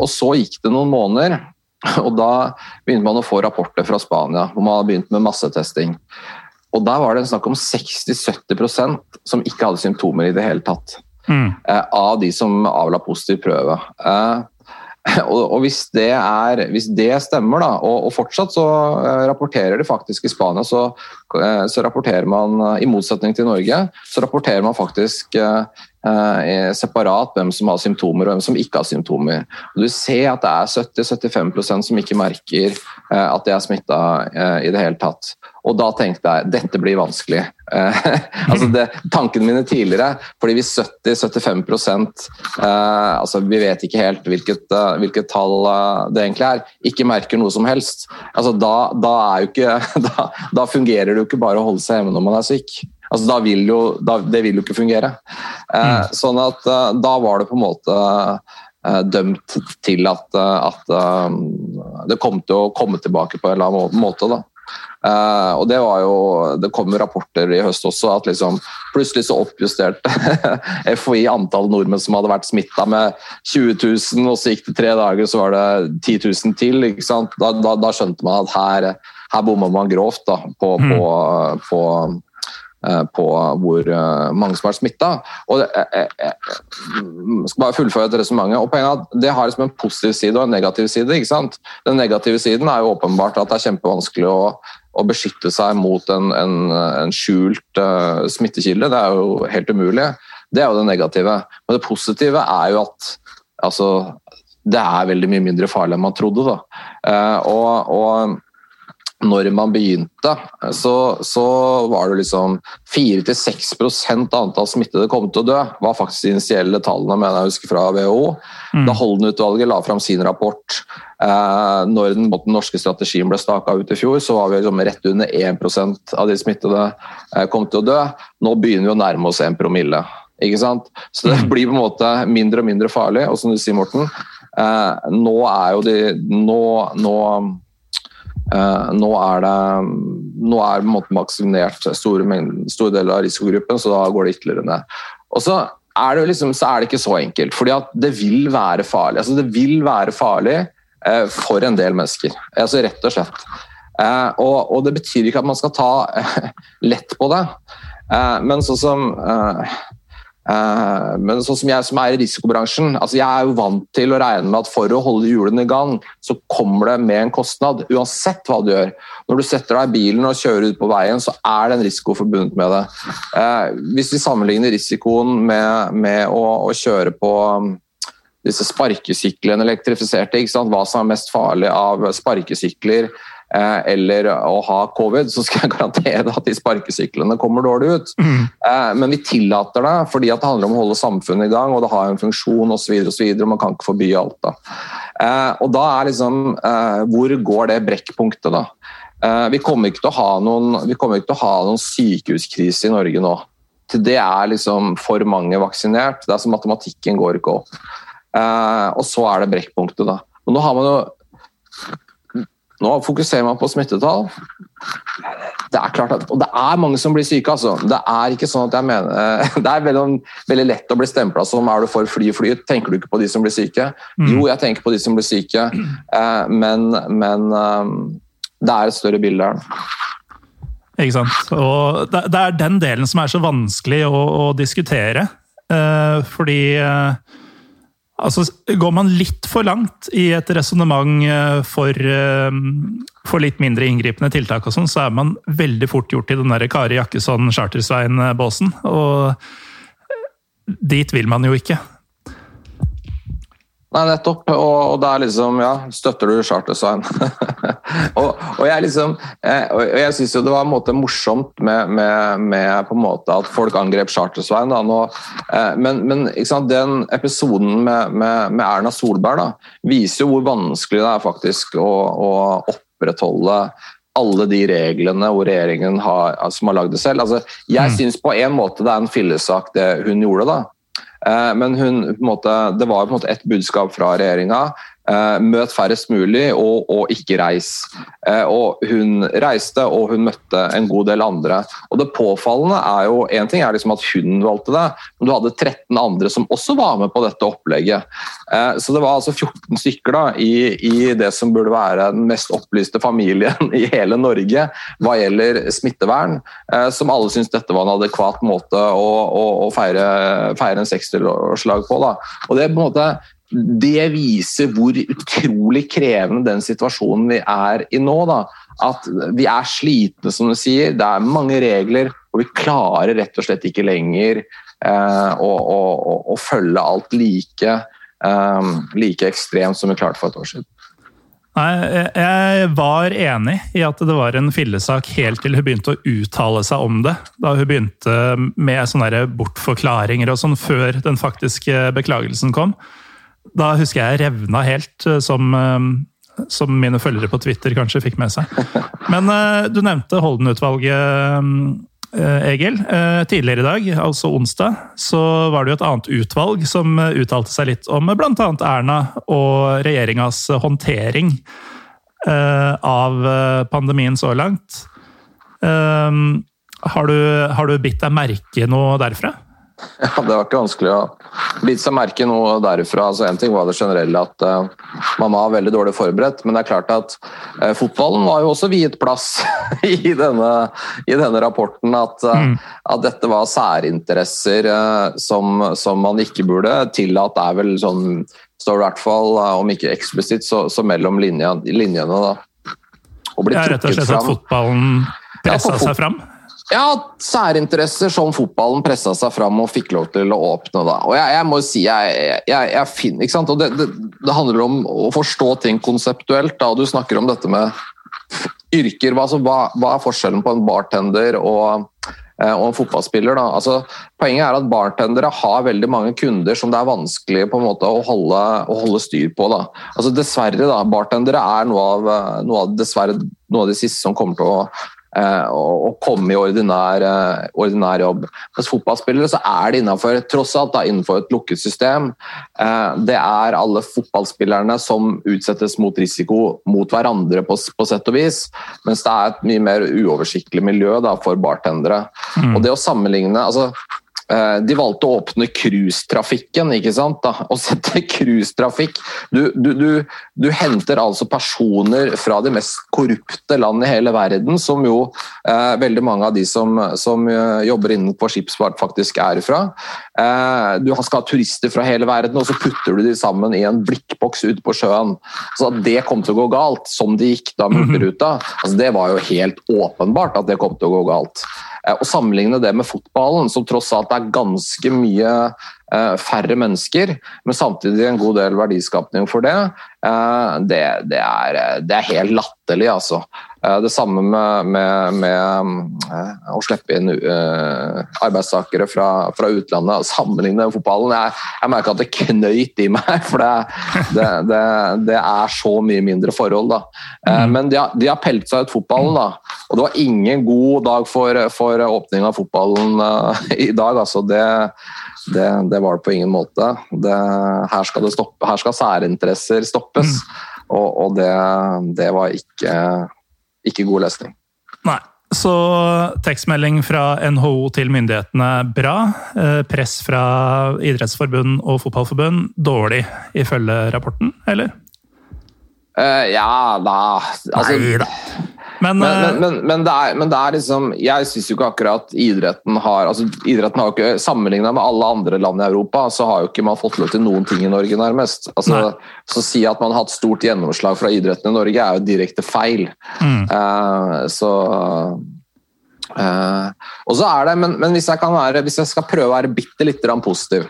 Og så gikk det noen måneder, og da begynte man å få rapporter fra Spania hvor man hadde begynt med massetesting. Og der var det en snakk om 60-70% som ikke hadde symptomer i det hele tatt. Mm. Av de som avla positiv prøve. Og, hvis, det er, hvis, det stemmer, da, og, og, fortsatt så uh, rapporterer de faktisk i Spania, så, uh, så, rapporterer man, uh, i motsetning til Norge, så rapporterer man faktisk separat hvem som har symptomer og hvem som ikke har symptomer. Og du ser at det er 70-75% som ikke merker at de er smitta i det hele tatt. Og da tenkte jeg dette blir vanskelig. Eh, altså det, tankene mine tidligere, fordi hvis 70-75 eh, altså Vi vet ikke helt hvilket, uh, hvilket tall uh, det egentlig er, ikke merker noe som helst. Altså da, da, ikke, da, da, fungerer det jo ikke bare å holde seg hjemme når man er syk. Altså da vil jo, det vil jo ikke fungere. Eh, mm. Sånn at da var det på en måte dømt til at, at det kom til å komme tilbake på en eller annen måte. Da. Uh, og det var jo Det kom rapporter i høst også at liksom plutselig så oppjusterte FHI antall nordmenn som hadde vært smitta med 20 000, og så gikk det tre dager, så var det 10 000 til. ikke sant? Da, da, da skjønte man at her, her bomma man grovt da, på, mm. på, på Eh, på hvor eh, mange som er smitta. Jeg, skal bare fullføre et resonnement. Det har liksom en positiv side og en negativ side. ikke sant? Den negative siden er jo åpenbart at det er kjempevanskelig å, å beskytte seg mot en, en, en skjult uh, smittekilde. Det er jo helt umulig. Det er jo det negative. Men det positive er jo at altså, det er veldig mye mindre farlig enn man trodde. Da. Uh, og, og når man begynte, så, så var det liksom 4-6% antall smittede kom til å dø. var faktisk de initielle tallene mener jeg husker fra WHO. Mm. Da Holden-utvalget la fram sin rapport eh, når den, den, norske strategien ble staka ut i fjor, så var vi liksom rett under 1% av de smittede eh, kom til å dø. Nå begynner vi å nærme oss 1 promille. Ikke sant? Så det mm. blir på en måte mindre og mindre farlig. Og som du sier, Morten, eh, nå er jo de nå, nå nå er det nå er maksimert store, store, deler av risikogruppen, så da går det ytterligere ned. Og så er det, liksom, så er det ikke så enkelt, fordi det vil være farlig. Altså, det vil være farlig eh, for en del mennesker, altså rett og slett. Eh, og, og, det betyr ikke at man skal ta eh, lett på det, eh, men sånn som eh, Eh, men sånn som jeg som er i risikobransjen, altså jeg er jo vant til å regne med at for å holde hjulene i gang, så kommer det med en kostnad, uansett hva du gjør. Når du setter deg i bilen og kjører ut på veien, så er det en risiko forbundet med det. Eh, hvis vi sammenligner risikoen med, med å, å, kjøre på um, disse sparkesyklene elektrifiserte, hva som er mest farlig av sparkesykler, Eh, eller å ha covid, så skal jeg garantere at de sparkesyklene kommer dårlig ut. Mm. Eh, men vi tillater det fordi det handler om å holde samfunnet i gang, og det har en funksjon osv. Man kan ikke forby alt. da. Eh, og da er liksom Hvor går det brekkpunktet, da? Vi kommer ikke til å ha noen, å ha noen sykehuskrise i Norge nå. Til det er liksom for mange vaksinert. Det er som matematikken går ikke opp. Og så er det brekkpunktet, da. Og nå har man jo nå fokuserer man på smittetall. Det er klart at, og det er mange som blir syke. altså. Det er ikke sånn at jeg mener, eh, det er veldig, veldig lett å bli stempla som er du for fly fly. Tenker du ikke på de som blir syke? Mm. Jo, jeg tenker på de som blir syke, eh, men, men eh, det er et større bilde her. Ikke sant. Og det, er den delen som er så vanskelig å, å diskutere. Fordi Altså, går man litt for langt i et resonnement eh, for, eh, for, litt mindre inngripende tiltak, og sånn, så er man veldig fort gjort i den der Kari Jakkesson-Chartersveien-båsen. Og dit vil man jo ikke. Nei, nettopp. Og, og det er liksom Ja, støtter du Chartersveien? og, og, jeg liksom eh, og jeg syns jo det var en måte morsomt med, med, med på en måte at folk angrep nå, eh, men, men den episoden med, med, Erna Solberg da, viser jo hvor vanskelig det er faktisk å, å opprettholde alle de reglene hvor regjeringen har, som har lagd det selv. Altså, jeg mm. syns på en måte det er en fillesak det hun gjorde. da, men hun, måte, det var på en måte et budskap fra regjeringa. Eh, møt færrest mulig, og, og ikke reis. Eh, og hun reiste, og hun møtte en god del andre. Og det påfallende er jo Én ting er liksom at hun valgte det, men du hadde 13 andre som også var med på dette opplegget. Eh, så det var altså 14 stykker da, i, i det som burde være den mest opplyste familien i hele Norge hva gjelder smittevern, som alle syntes dette var en adekvat måte å, å, å feire, feire en 60-årslag på. Da. Og det på en måte det viser hvor utrolig krevende den situasjonen vi er i nå. Da. At vi er slitne, som du sier. Det er mange regler, og vi klarer rett og slett ikke lenger eh, å, å, å, følge alt like, eh, like ekstremt som vi klarte for et år siden. Nei, jeg var enig i at det var en fillesak helt til hun begynte å uttale seg om det. Da hun begynte med sånne bortforklaringer og sånn før den faktiske beklagelsen kom. Da husker jeg revna helt, eh, som, eh, som mine følgere på Twitter kanskje fikk med seg. Men eh, du nevnte Holden-utvalget, Egil. Tidligere i dag, altså onsdag, så var det jo et annet utvalg som uttalte seg litt om bl.a. Erna og regjeringas håndtering av pandemien så langt. Har du, har du bitt deg merke noe derfra? Ja, Det var ikke vanskelig å bite seg merke noe derifra. Altså, en ting var det generelle at uh, man var veldig dårlig forberedt, men det er klart at uh, fotballen var jo også viet plass i, denne, i, denne, rapporten. At, uh, mm. at dette var særinteresser som, som, man ikke burde tillate. Det er vel sånn, står i hvert fall, om ikke eksplisitt, så, så mellom linjene. linjene da. Ja, rett og slett at fotballen pressa ja, seg fram? Ja, særinteresser som fotballen pressa seg fram og fikk lov til å åpne. Da. Og jeg, jeg må si, jeg, jeg, jeg finner ikke sant? Og det, det, det, handler om å forstå ting konseptuelt. Da. Du snakker om dette med yrker. Altså, hva, hva er forskjellen på en bartender og, eh, og en fotballspiller? Da? Altså, poenget er at bartendere har veldig mange kunder som det er vanskelig på en måte å holde, å holde styr på. Da. Altså, dessverre, da, bartendere er noe av, noe av, dessverre, noe av det siste som kommer til å og eh, komme i ordinær, eh, ordinær, jobb. Mens fotballspillere så er det innenfor, tross alt da, innenfor et lukket system. Eh, det er alle fotballspillerne som utsettes mot risiko mot hverandre, på, på sett og vis. Mens det er et mye mer uoversiktlig miljø da, for bartendere. Mm. Og det å sammenligne altså de valgte å åpne cruisetrafikken, ikke sant? Da. og sette cruisetrafikk du, du, du, du, henter altså personer fra de mest korrupte land i hele verden, som jo eh, veldig mange av de som, som eh, jobber innenfor skipsfart, faktisk er fra. Eh, du skal ha turister fra hele verden, og så putter du de sammen i en blikkboks ute på sjøen. Så at det kom til å gå galt, som det gikk da med Hurtigruta, altså det var jo helt åpenbart at det kom til å gå galt. Å eh, sammenligne det med fotballen, som tross alt er ganske mye færre mennesker, men samtidig en god del verdiskapning for det, eh, det, det, er, det er, helt latterlig, altså. Det samme med, med, med å slippe inn arbeidstakere fra, fra utlandet. Sammenligne med fotballen. Jeg, jeg merker at det knøyt i meg, for det, det, er så mye mindre forhold. da. Mm. Men de har, de har pelt seg ut fotballen, da. Og det var ingen god dag for, for åpning av fotballen i dag. Altså det, det, det, var det på ingen måte. Det, her, skal det stoppe, her skal særinteresser stoppes. Mm. Og, og det, det, var ikke, ikke god løsning. Nei. Så tekstmelding fra NHO til myndighetene bra. Eh, press fra idrettsforbund og fotballforbund dårlig, ifølge rapporten, eller? Uh, ja da altså, Nei da. Men, men, eh, men, men, det er, men, det er, liksom Jeg syns jo ikke akkurat idretten har altså idretten har ikke Sammenligna med alle andre land i Europa, så har jo ikke man fått lov til noen ting i Norge, nærmest. Altså, så å si at man har hatt stort gjennomslag fra idretten i Norge, er jo direkte feil. Mm. Uh, så uh, Og så er det Men, hvis jeg, være, hvis, jeg skal prøve å være bitte litt positiv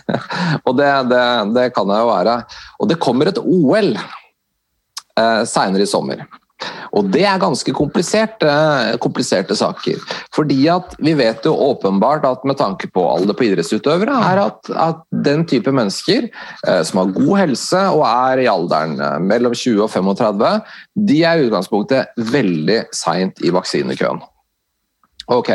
Og det, det, det, kan jeg jo være. Og det kommer et OL uh, seinere i sommer. Og det er ganske kompliserte, kompliserte saker. Fordi at vi vet jo åpenbart at med tanke på alder på idrettsutøvere, er at, at den type mennesker eh, som har god helse og er i alderen eh, mellom 20 og 35, de er i utgangspunktet veldig seint i vaksinekøen. Ok,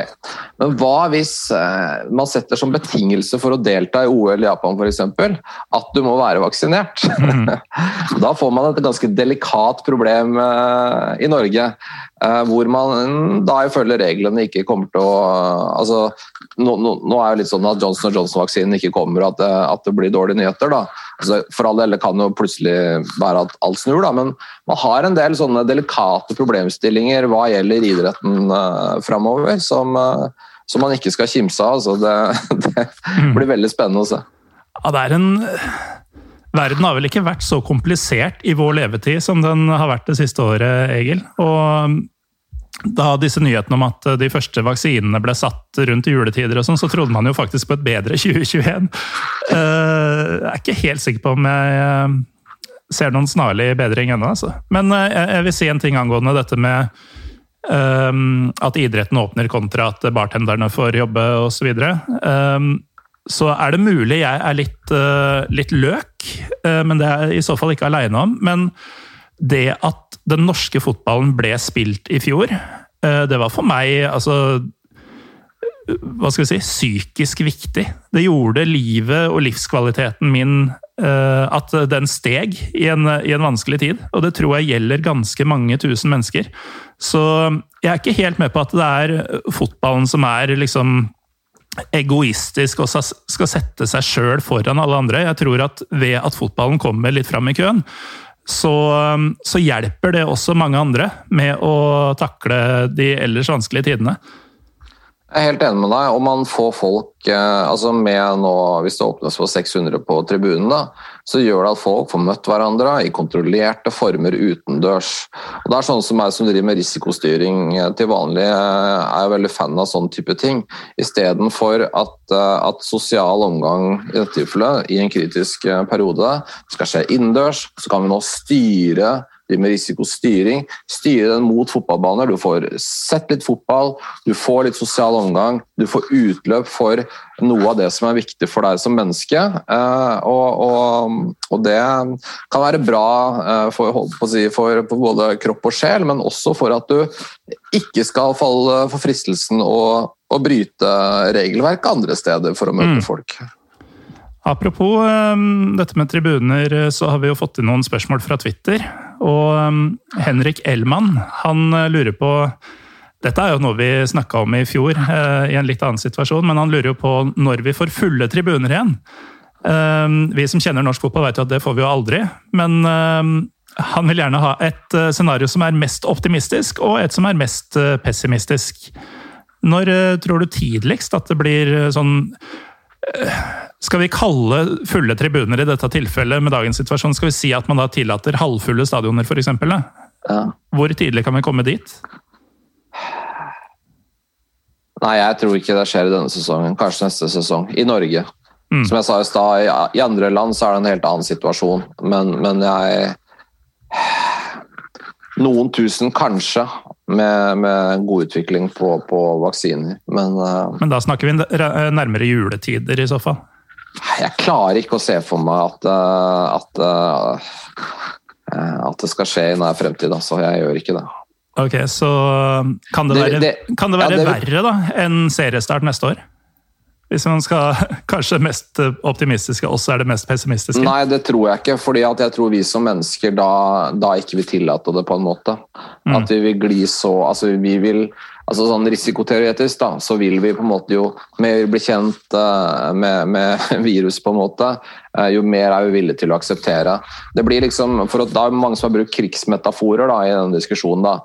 Men hva hvis eh, man setter som betingelse for å delta i OL i Japan f.eks. at du må være vaksinert? Mm. da får man et ganske delikat problem eh, i Norge. Eh, hvor man da ifølge reglene ikke kommer til å altså, nå, nå, nå, er det litt sånn at Johnson Johnson-vaksinen ikke kommer, at at det blir dårlige nyheter. da. Altså, for all del kan jo plutselig være at alt snur, da, men man har en del sånne delikate problemstillinger hva gjelder idretten uh, framover, som, uh, som, man ikke skal kimse av. Så det, det mm. blir veldig spennende å se. Ja, det er en... Verden har vel ikke vært så komplisert i vår levetid som den har vært det siste året, Egil. Og da disse nyhetene om at de første vaksinene ble satt rundt juletider, og sånn, så trodde man jo faktisk på et bedre 2021. Eh, jeg er ikke helt sikker på om jeg eh, ser noen snarlig bedring ennå. Altså. Men eh, jeg vil si en ting angående dette med at idretten åpner kontra at bartenderne får jobbe osv. Så, er det mulig jeg er litt, litt løk, men det er jeg i så fall ikke aleine om. Men det at den norske fotballen ble spilt i fjor, eh, det var for meg altså hva skal vi si, psykisk viktig. Det gjorde livet og livskvaliteten min eh, at den steg i en, i en, vanskelig tid. Og det tror jeg gjelder ganske mange tusen mennesker. Så jeg er ikke helt med på at det er fotballen som er liksom egoistisk og skal sette seg sjøl foran alle andre. Jeg tror at ved at fotballen kommer litt fram i køen, så, så, hjelper det også mange andre med å takle de ellers vanskelige tidene. Jeg er helt enig med deg. Om man får folk eh, altså med nå, Hvis det åpnes for 600 på tribunen, da, så gjør det at folk får møtt hverandre i kontrollerte former utendørs. Og det er sånn som jeg som driver med risikostyring eh, til vanlig, eh, er veldig fan av sånn type ting. Istedenfor at, at sosial omgang i dette tilfellet, i en kritisk periode, skal skje innendørs, så kan vi nå styre driver med risikostyring. Styre den mot fotballbaner. Du får sett litt fotball, du får litt sosial omgang, du får utløp for noe av det som er viktig for deg som menneske. Eh, og, og, og det kan være bra eh, for, si, for, både kropp og sjel, men også for at du ikke skal falle for fristelsen å, å bryte regelverk andre steder for å møte mm. folk. Apropos um, dette med tribuner, så har vi jo fått inn noen spørsmål fra Twitter. Og um, Henrik Elman han uh, lurer på Dette er jo noe vi snakka om i fjor, uh, i en litt annen situasjon, men han lurer jo på når vi får fulle tribuner igjen. Um, vi som kjenner norsk fotball, vet jo at det får vi jo aldri. Men um, han vil gjerne ha et uh, scenario som er mest optimistisk, og et som er mest pessimistisk. Når tror du tidligst at det blir sånn skal vi kalle fulle tribuner i dette tilfellet med dagens situasjon, skal vi si at man da tillater halvfulle stadioner, f.eks.? Ja. Hvor tidlig kan vi komme dit? Nei, jeg tror ikke det skjer i denne sesongen. Kanskje neste sesong. I Norge. Mm. Som jeg sa i stad, i andre land så er det en helt annen situasjon. Men, men jeg Noen tusen, kanskje, med, med god utvikling på, på vaksiner. Men, uh, men da snakker vi nærmere juletider, i så fall? Jeg klarer ikke å se for meg at, eh, at, eh, at det skal skje i nær fremtid. Altså. Jeg gjør ikke det. Ok, Så kan det være, det, det, kan det være ja, verre da, enn seriestart neste år? Hvis man skal kanskje mest optimistiske, også er det mest pessimistiske? Nei, det tror jeg ikke. fordi jeg tror vi som mennesker da, da ikke vil tillate det på en måte. Mm. At vi vil gli så Altså, vi vil altså sånn Risikoteoretisk da, så vil vi på en måte jo mer vi blir kjent uh, med, med, virus, på en måte, uh, jo mer er vi villige til å akseptere. Det blir liksom, for at Det er mange som har brukt krigsmetaforer da, i denne diskusjonen. da,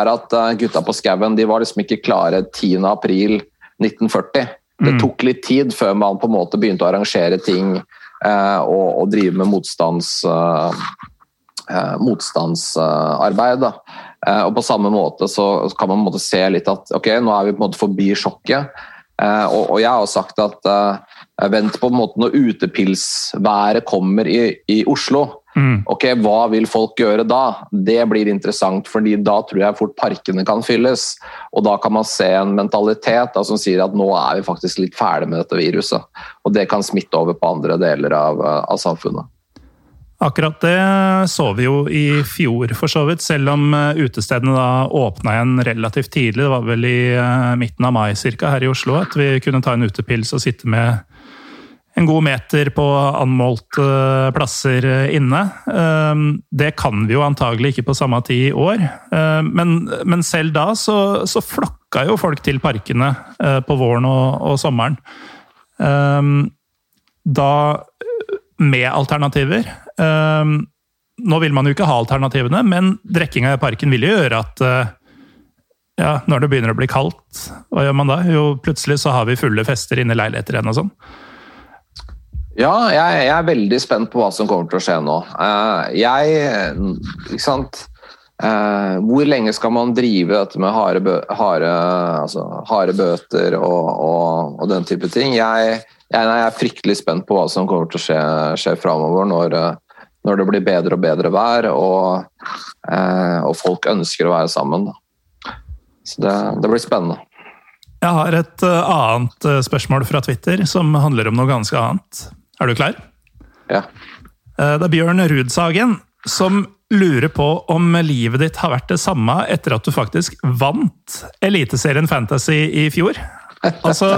er at uh, Gutta på skauen var liksom ikke klare 10.4.1940. Det mm. tok litt tid før man på en måte begynte å arrangere ting og, og, drive med motstands, motstandsarbeid. da. Eh, og på samme måte så kan man måte se litt at ok, nå er vi på en måte forbi sjokket. Eh, og, jeg har sagt at uh, vent på en måte når utepilsværet kommer i, i Oslo. Mm. Ok, Hva vil folk gjøre da? Det blir interessant, fordi da tror jeg fort parkene kan fylles. Og da kan man se en mentalitet da, som sier at nå er vi faktisk litt ferdig med dette viruset. Og det kan smitte over på andre deler av, av samfunnet. Akkurat det så vi jo i fjor, for så vidt. Selv om eh, utestedene da åpna igjen relativt tidlig. Det var vel i eh, midten av mai cirka, her i Oslo at vi kunne ta en utepils og sitte med en god meter på anmålte eh, plasser inne. Det kan vi jo antagelig ikke på samme tid i år. Men, men selv da så, så, flokka jo folk til parkene på våren og, og sommeren. Da med alternativer. Um, nå vil man jo ikke ha alternativene, men drikkinga i parken vil jo gjøre at uh, ja, når det begynner å bli kaldt, hva gjør man da? Jo, plutselig så har vi fulle fester inne i leiligheter igjen og sånn. Ja, jeg, jeg, er veldig spent på hva som kommer til å skje nå. Uh, jeg Ikke sant. Uh, hvor lenge skal man drive dette med harde, harde, altså, harde bøter og, og, og, den type ting? Jeg, jeg, jeg, er fryktelig spent på hva som kommer til å skje, skje framover når, når det blir bedre og bedre vær, og, eh, og folk ønsker å være sammen. Så det, det, blir spennende. Jeg har et uh, annet uh, spørsmål fra Twitter som handler om noe ganske annet. Er du klar? Ja. Det er Bjørn Rudsagen som lurer på om livet ditt har vært det samme etter at du faktisk vant Eliteserien Fantasy i fjor. Altså,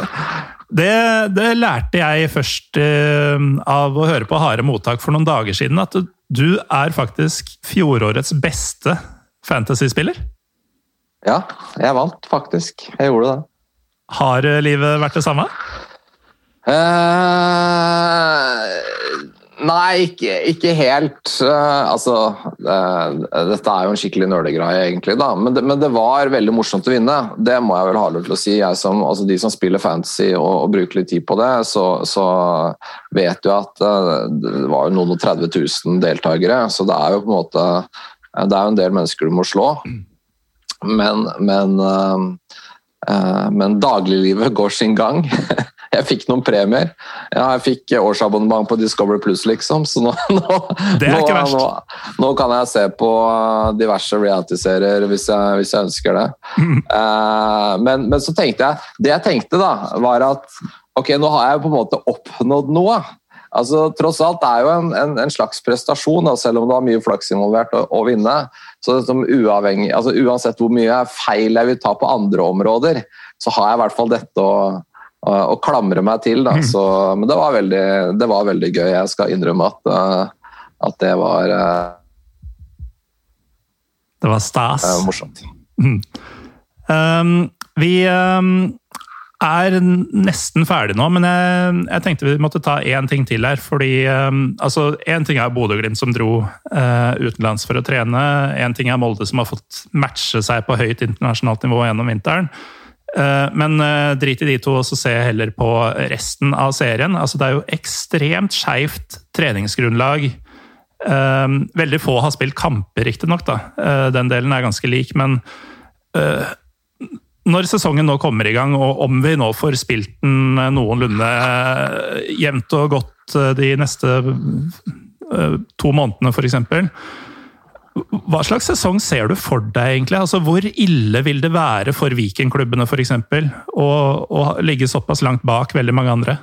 det, det, lærte jeg først uh, av å høre på Harde mottak for noen dager siden. At du, du er faktisk fjorårets beste fantasyspiller. Ja, jeg vant faktisk. Jeg gjorde det. Har livet vært det samme? Uh, Nei, ikke, ikke helt. Uh, altså uh, Dette er jo en skikkelig nølegreie, egentlig. da, men det, men det, var veldig morsomt å vinne. Det må jeg vel ha lov til å si. Som, altså de som spiller fantasy og, og, bruker litt tid på det, så, så vet jo at uh, det var jo noen og 30 000 deltakere. Så det er jo på en måte Det er jo en del mennesker du må slå. Men, men, men dagliglivet går sin gang. jeg fikk noen premier. Ja, jeg fikk årsabonnement på Discovery Plus, liksom. Så nå, nå, nå, nå, kan jeg se på diverse reality-serier hvis, hvis, jeg ønsker det. Mm. Men, men, så tenkte jeg Det jeg tenkte, da, var at ok, nå har jeg på en måte oppnådd noe. Altså, tross alt det er jo en, en, en slags prestasjon, da, selv om det var mye flaks involvert å, å vinne. Så altså, Uansett hvor mye feil jeg vil ta på andre områder, så har jeg i hvert fall dette å å klamre meg til. Mm. Så, men det var, veldig, det var, veldig, gøy. Jeg skal innrømme at, uh, at det var uh, Det var stas. Uh, morsomt. Mm. Um, vi um, er nesten ferdig nå, men jeg, jeg, tenkte vi måtte ta én ting til her. fordi um, altså, Én ting er Bodø-Glimt som dro utenlands for å trene. Én ting er Molde som har fått matche seg på høyt internasjonalt nivå gjennom vinteren. Uh, men uh, drit i de to, og så se heller på resten av serien. Altså, det er jo ekstremt skeivt treningsgrunnlag. Eh, veldig få har spilt kamper, riktignok. Den delen er ganske lik, men når sesongen nå kommer i gang, og om vi nå får spilt den noenlunde jevnt og godt de neste to månedene, f.eks., hva slags sesong ser du for deg, egentlig? Altså, hvor ille vil det være for Viking-klubbene f.eks. Å, å ligge såpass langt bak veldig mange andre?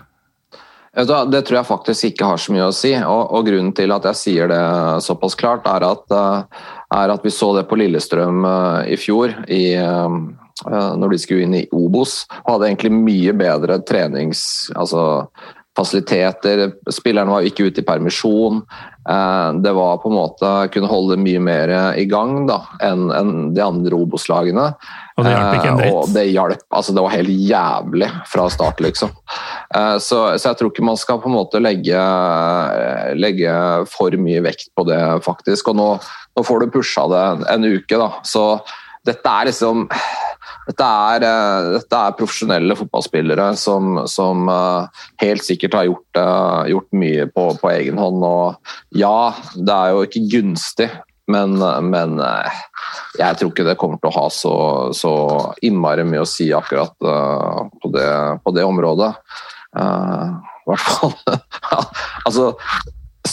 Det tror jeg faktisk ikke har så mye å si. Og, og grunnen til at jeg sier det såpass klart, er at, eh, er at vi så det på Lillestrøm eh, i fjor. I, eh, når de skulle inn i Obos, og hadde egentlig mye bedre trenings... Altså fasiliteter. Spillerne var ikke ute i permisjon. Eh, det var på en måte kunne holde mye mer i gang da, enn de andre Obos-lagene. Og det hjalp ikke en dritt? Eh, og det hjalp. Altså, det var helt jævlig fra start, liksom. Eh, så, så, jeg tror ikke man skal på en måte legge, legge for mye vekt på det, faktisk. Og nå, nå får du pusha det en uke, da. Så dette er liksom dette er, eh, dette er, profesjonelle fotballspillere som, som eh, helt sikkert har gjort, uh, gjort mye på, på, egen hånd. Og ja, det er jo ikke gunstig, men, men jeg tror ikke det kommer til å ha så, så innmari mye å si akkurat på det, på, det, området. I hvert fall Altså,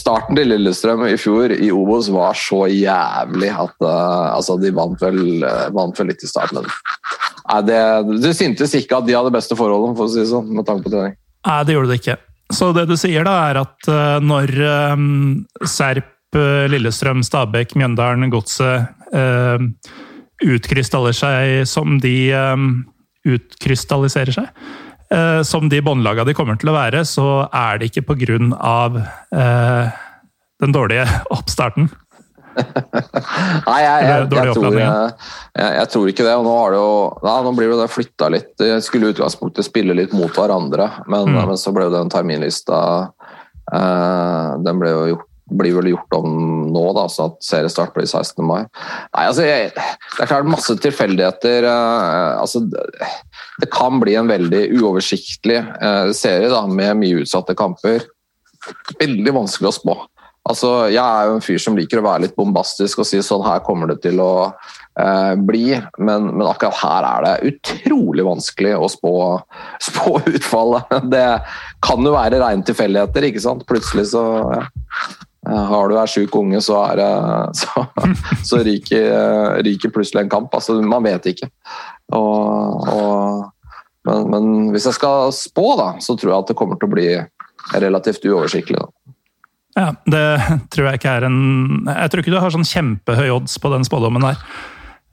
starten til Lillestrøm i fjor i Obos var så jævlig at uh, altså de vant vel, uh, vant vel, litt i starten. Nei, det, det syntes ikke at de hadde beste forholdene, for å si det sånn, med tanke på trening. Nei, det gjorde det ikke. Så det du sier, da, er at uh, når um, Serp Lillestrøm, Stabæk, Mjøndalen, Godset uh, utkrystalliserer seg som de um, utkrystalliserer seg. Uh, som de båndlaga de kommer til å være, så er det ikke pga. Eh, den dårlige oppstarten. Nei, jeg, jeg, jeg, tror, jeg, tror, ikke det. og Nå, det jo, nei, nå blir det flytta litt. Jeg skulle i utgangspunktet spille litt mot hverandre, men, mm. men så ble den terminlista eh, Den ble jo gjort blir vel gjort om nå, da, så at seriestart blir 16. mai. Nei, altså, jeg, Det er klart masse tilfeldigheter. Uh, altså, det kan bli en veldig uoversiktlig uh, serie da, med mye utsatte kamper. Veldig vanskelig å spå. Altså, jeg er jo en fyr som liker å være litt bombastisk og si sånn her kommer det til å eh, bli, men, men, akkurat her er det utrolig vanskelig å spå, spå utfallet. Det kan jo være rene tilfeldigheter, ikke sant. Plutselig så ja. Har du ei sjuk unge, så, er det, så, så ryker, ryker, plutselig en kamp. Altså, man vet ikke. Og, og, men, men, hvis jeg skal spå, da, så tror jeg at det kommer til å bli relativt uoversiktlig. Da. Ja, Det tror jeg ikke er en Jeg tror ikke du har sånn kjempehøy odds på den spådommen der.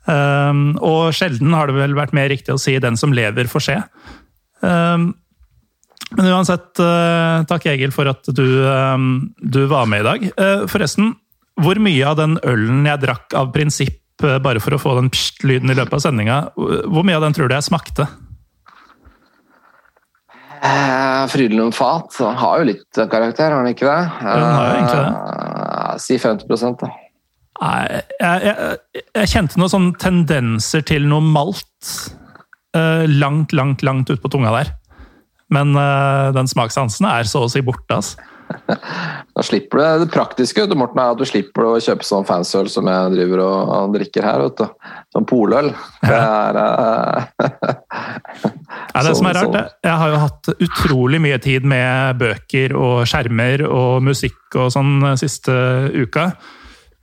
Um, og sjelden har det vel vært mer riktig å si 'den som lever, får se'. Um, men uansett, uh, takk Egil for at du, um, du var med i dag. Uh, forresten, hvor mye av den ølen jeg drakk av prinsipp bare for å få den pst-lyden i løpet av sendinga, hvor mye av den tror du jeg smakte? Eh, Frydenlund Fat har jo litt karakter, har han ikke det? Den har jo egentlig det. Eh, si 50 da. Nei, jeg, jeg, jeg, kjente noen sånne tendenser til noe malt eh, langt, langt, langt ut på tunga der. Men uh, den smakssansen er så å si borte. altså. Da slipper du Det praktiske du, Morten, er at du slipper å kjøpe sånn fansøl som jeg driver og drikker her. vet du. Sånn poløl. Det er uh... ja, Det som er rart, jeg har jo hatt utrolig mye tid med bøker og skjermer og musikk og sånn siste uka.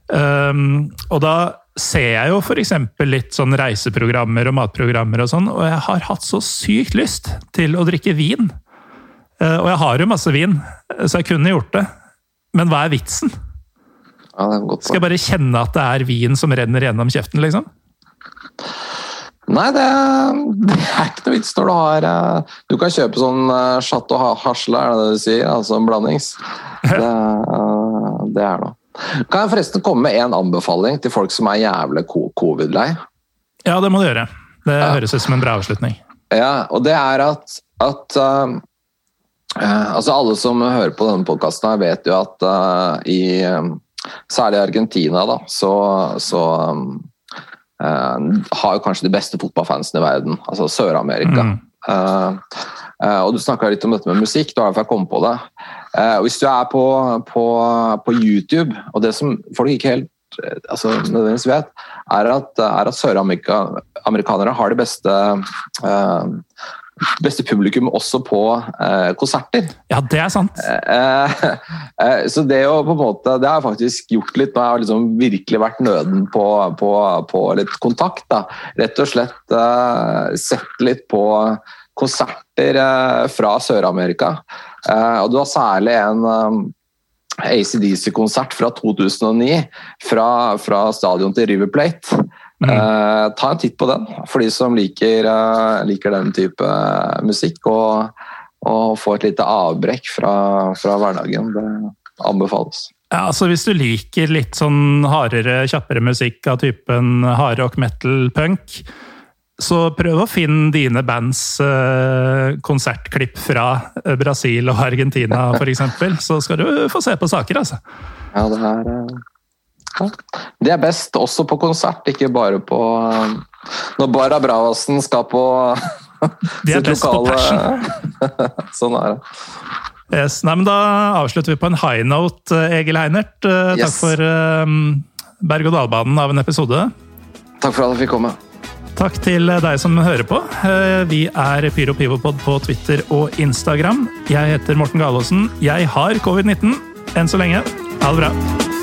Um, og da ser jeg jo f.eks. litt sånn reiseprogrammer og matprogrammer og sånn, og jeg har hatt så sykt lyst til å drikke vin. Uh, og jeg har jo masse vin, så jeg kunne gjort det. Men hva er vitsen? Ja, er godt, Skal jeg bare kjenne at det er vin som renner gjennom kjeften, liksom? Nei, det, det, er ikke noe vits når du har eh, Du kan kjøpe sånn Chateau Hasle, er det det du sier? Altså en blandings. Det, det er noe. Kan jeg forresten komme med en anbefaling til folk som er jævlig covid-lei? Ja, det må du gjøre. Det ja. høres ut som en bra avslutning. Ja, og det er at, at uh, altså Alle som hører på denne podkasten, vet jo at uh, i um, særlig Argentina, da, så, så um, uh, har jo kanskje de beste fotballfansene i verden. Altså Sør-Amerika. Mm. og Du snakka litt om dette med musikk, Du har i derfor jeg kom på det. Uh, hvis du er på, på, på, YouTube, og det som folk ikke helt eh, altså, nødvendigvis vet, er at, er at søramerikanere har det beste uh, beste publikum også på eh, konserter. Ja, det er sant. så det å på en måte, det har jeg faktisk gjort litt. Nå har jeg liksom virkelig vært nøden på, på, på litt kontakt. Da. Rett og slett sett litt på konserter fra Sør-Amerika. Eh, og du har særlig en um, ACDC-konsert fra 2009 fra, fra, stadion til River Plate. Mm. Uh, ta en titt på den, for de som liker, uh, liker den type musikk. Og, og, få et lite avbrekk fra, fra hverdagen. Det anbefales. Ja, altså Hvis du liker litt sånn hardere, kjappere musikk av typen hardrock, metal, punk, så prøv å finne dine bands uh, konsertklipp fra eh, Brasil og Argentina f.eks. Så skal du få se på saker, altså. Ja, det er uh, ja. Det er best også på konsert, ikke bare på Når Bara Bravasen skal på De er best lokale, på passion. sånn er det. Yes, nei, men Da avslutter vi på en high note, Egil Heinert. Yes. Takk for berg-og-dal-banen av en episode. Takk for at jeg fikk komme. Takk til deg som hører på. Eh, vi er Pyro Pivopod på Twitter og Instagram. Jeg heter Morten Galaasen. Jeg har covid-19 enn så lenge. Ha det bra.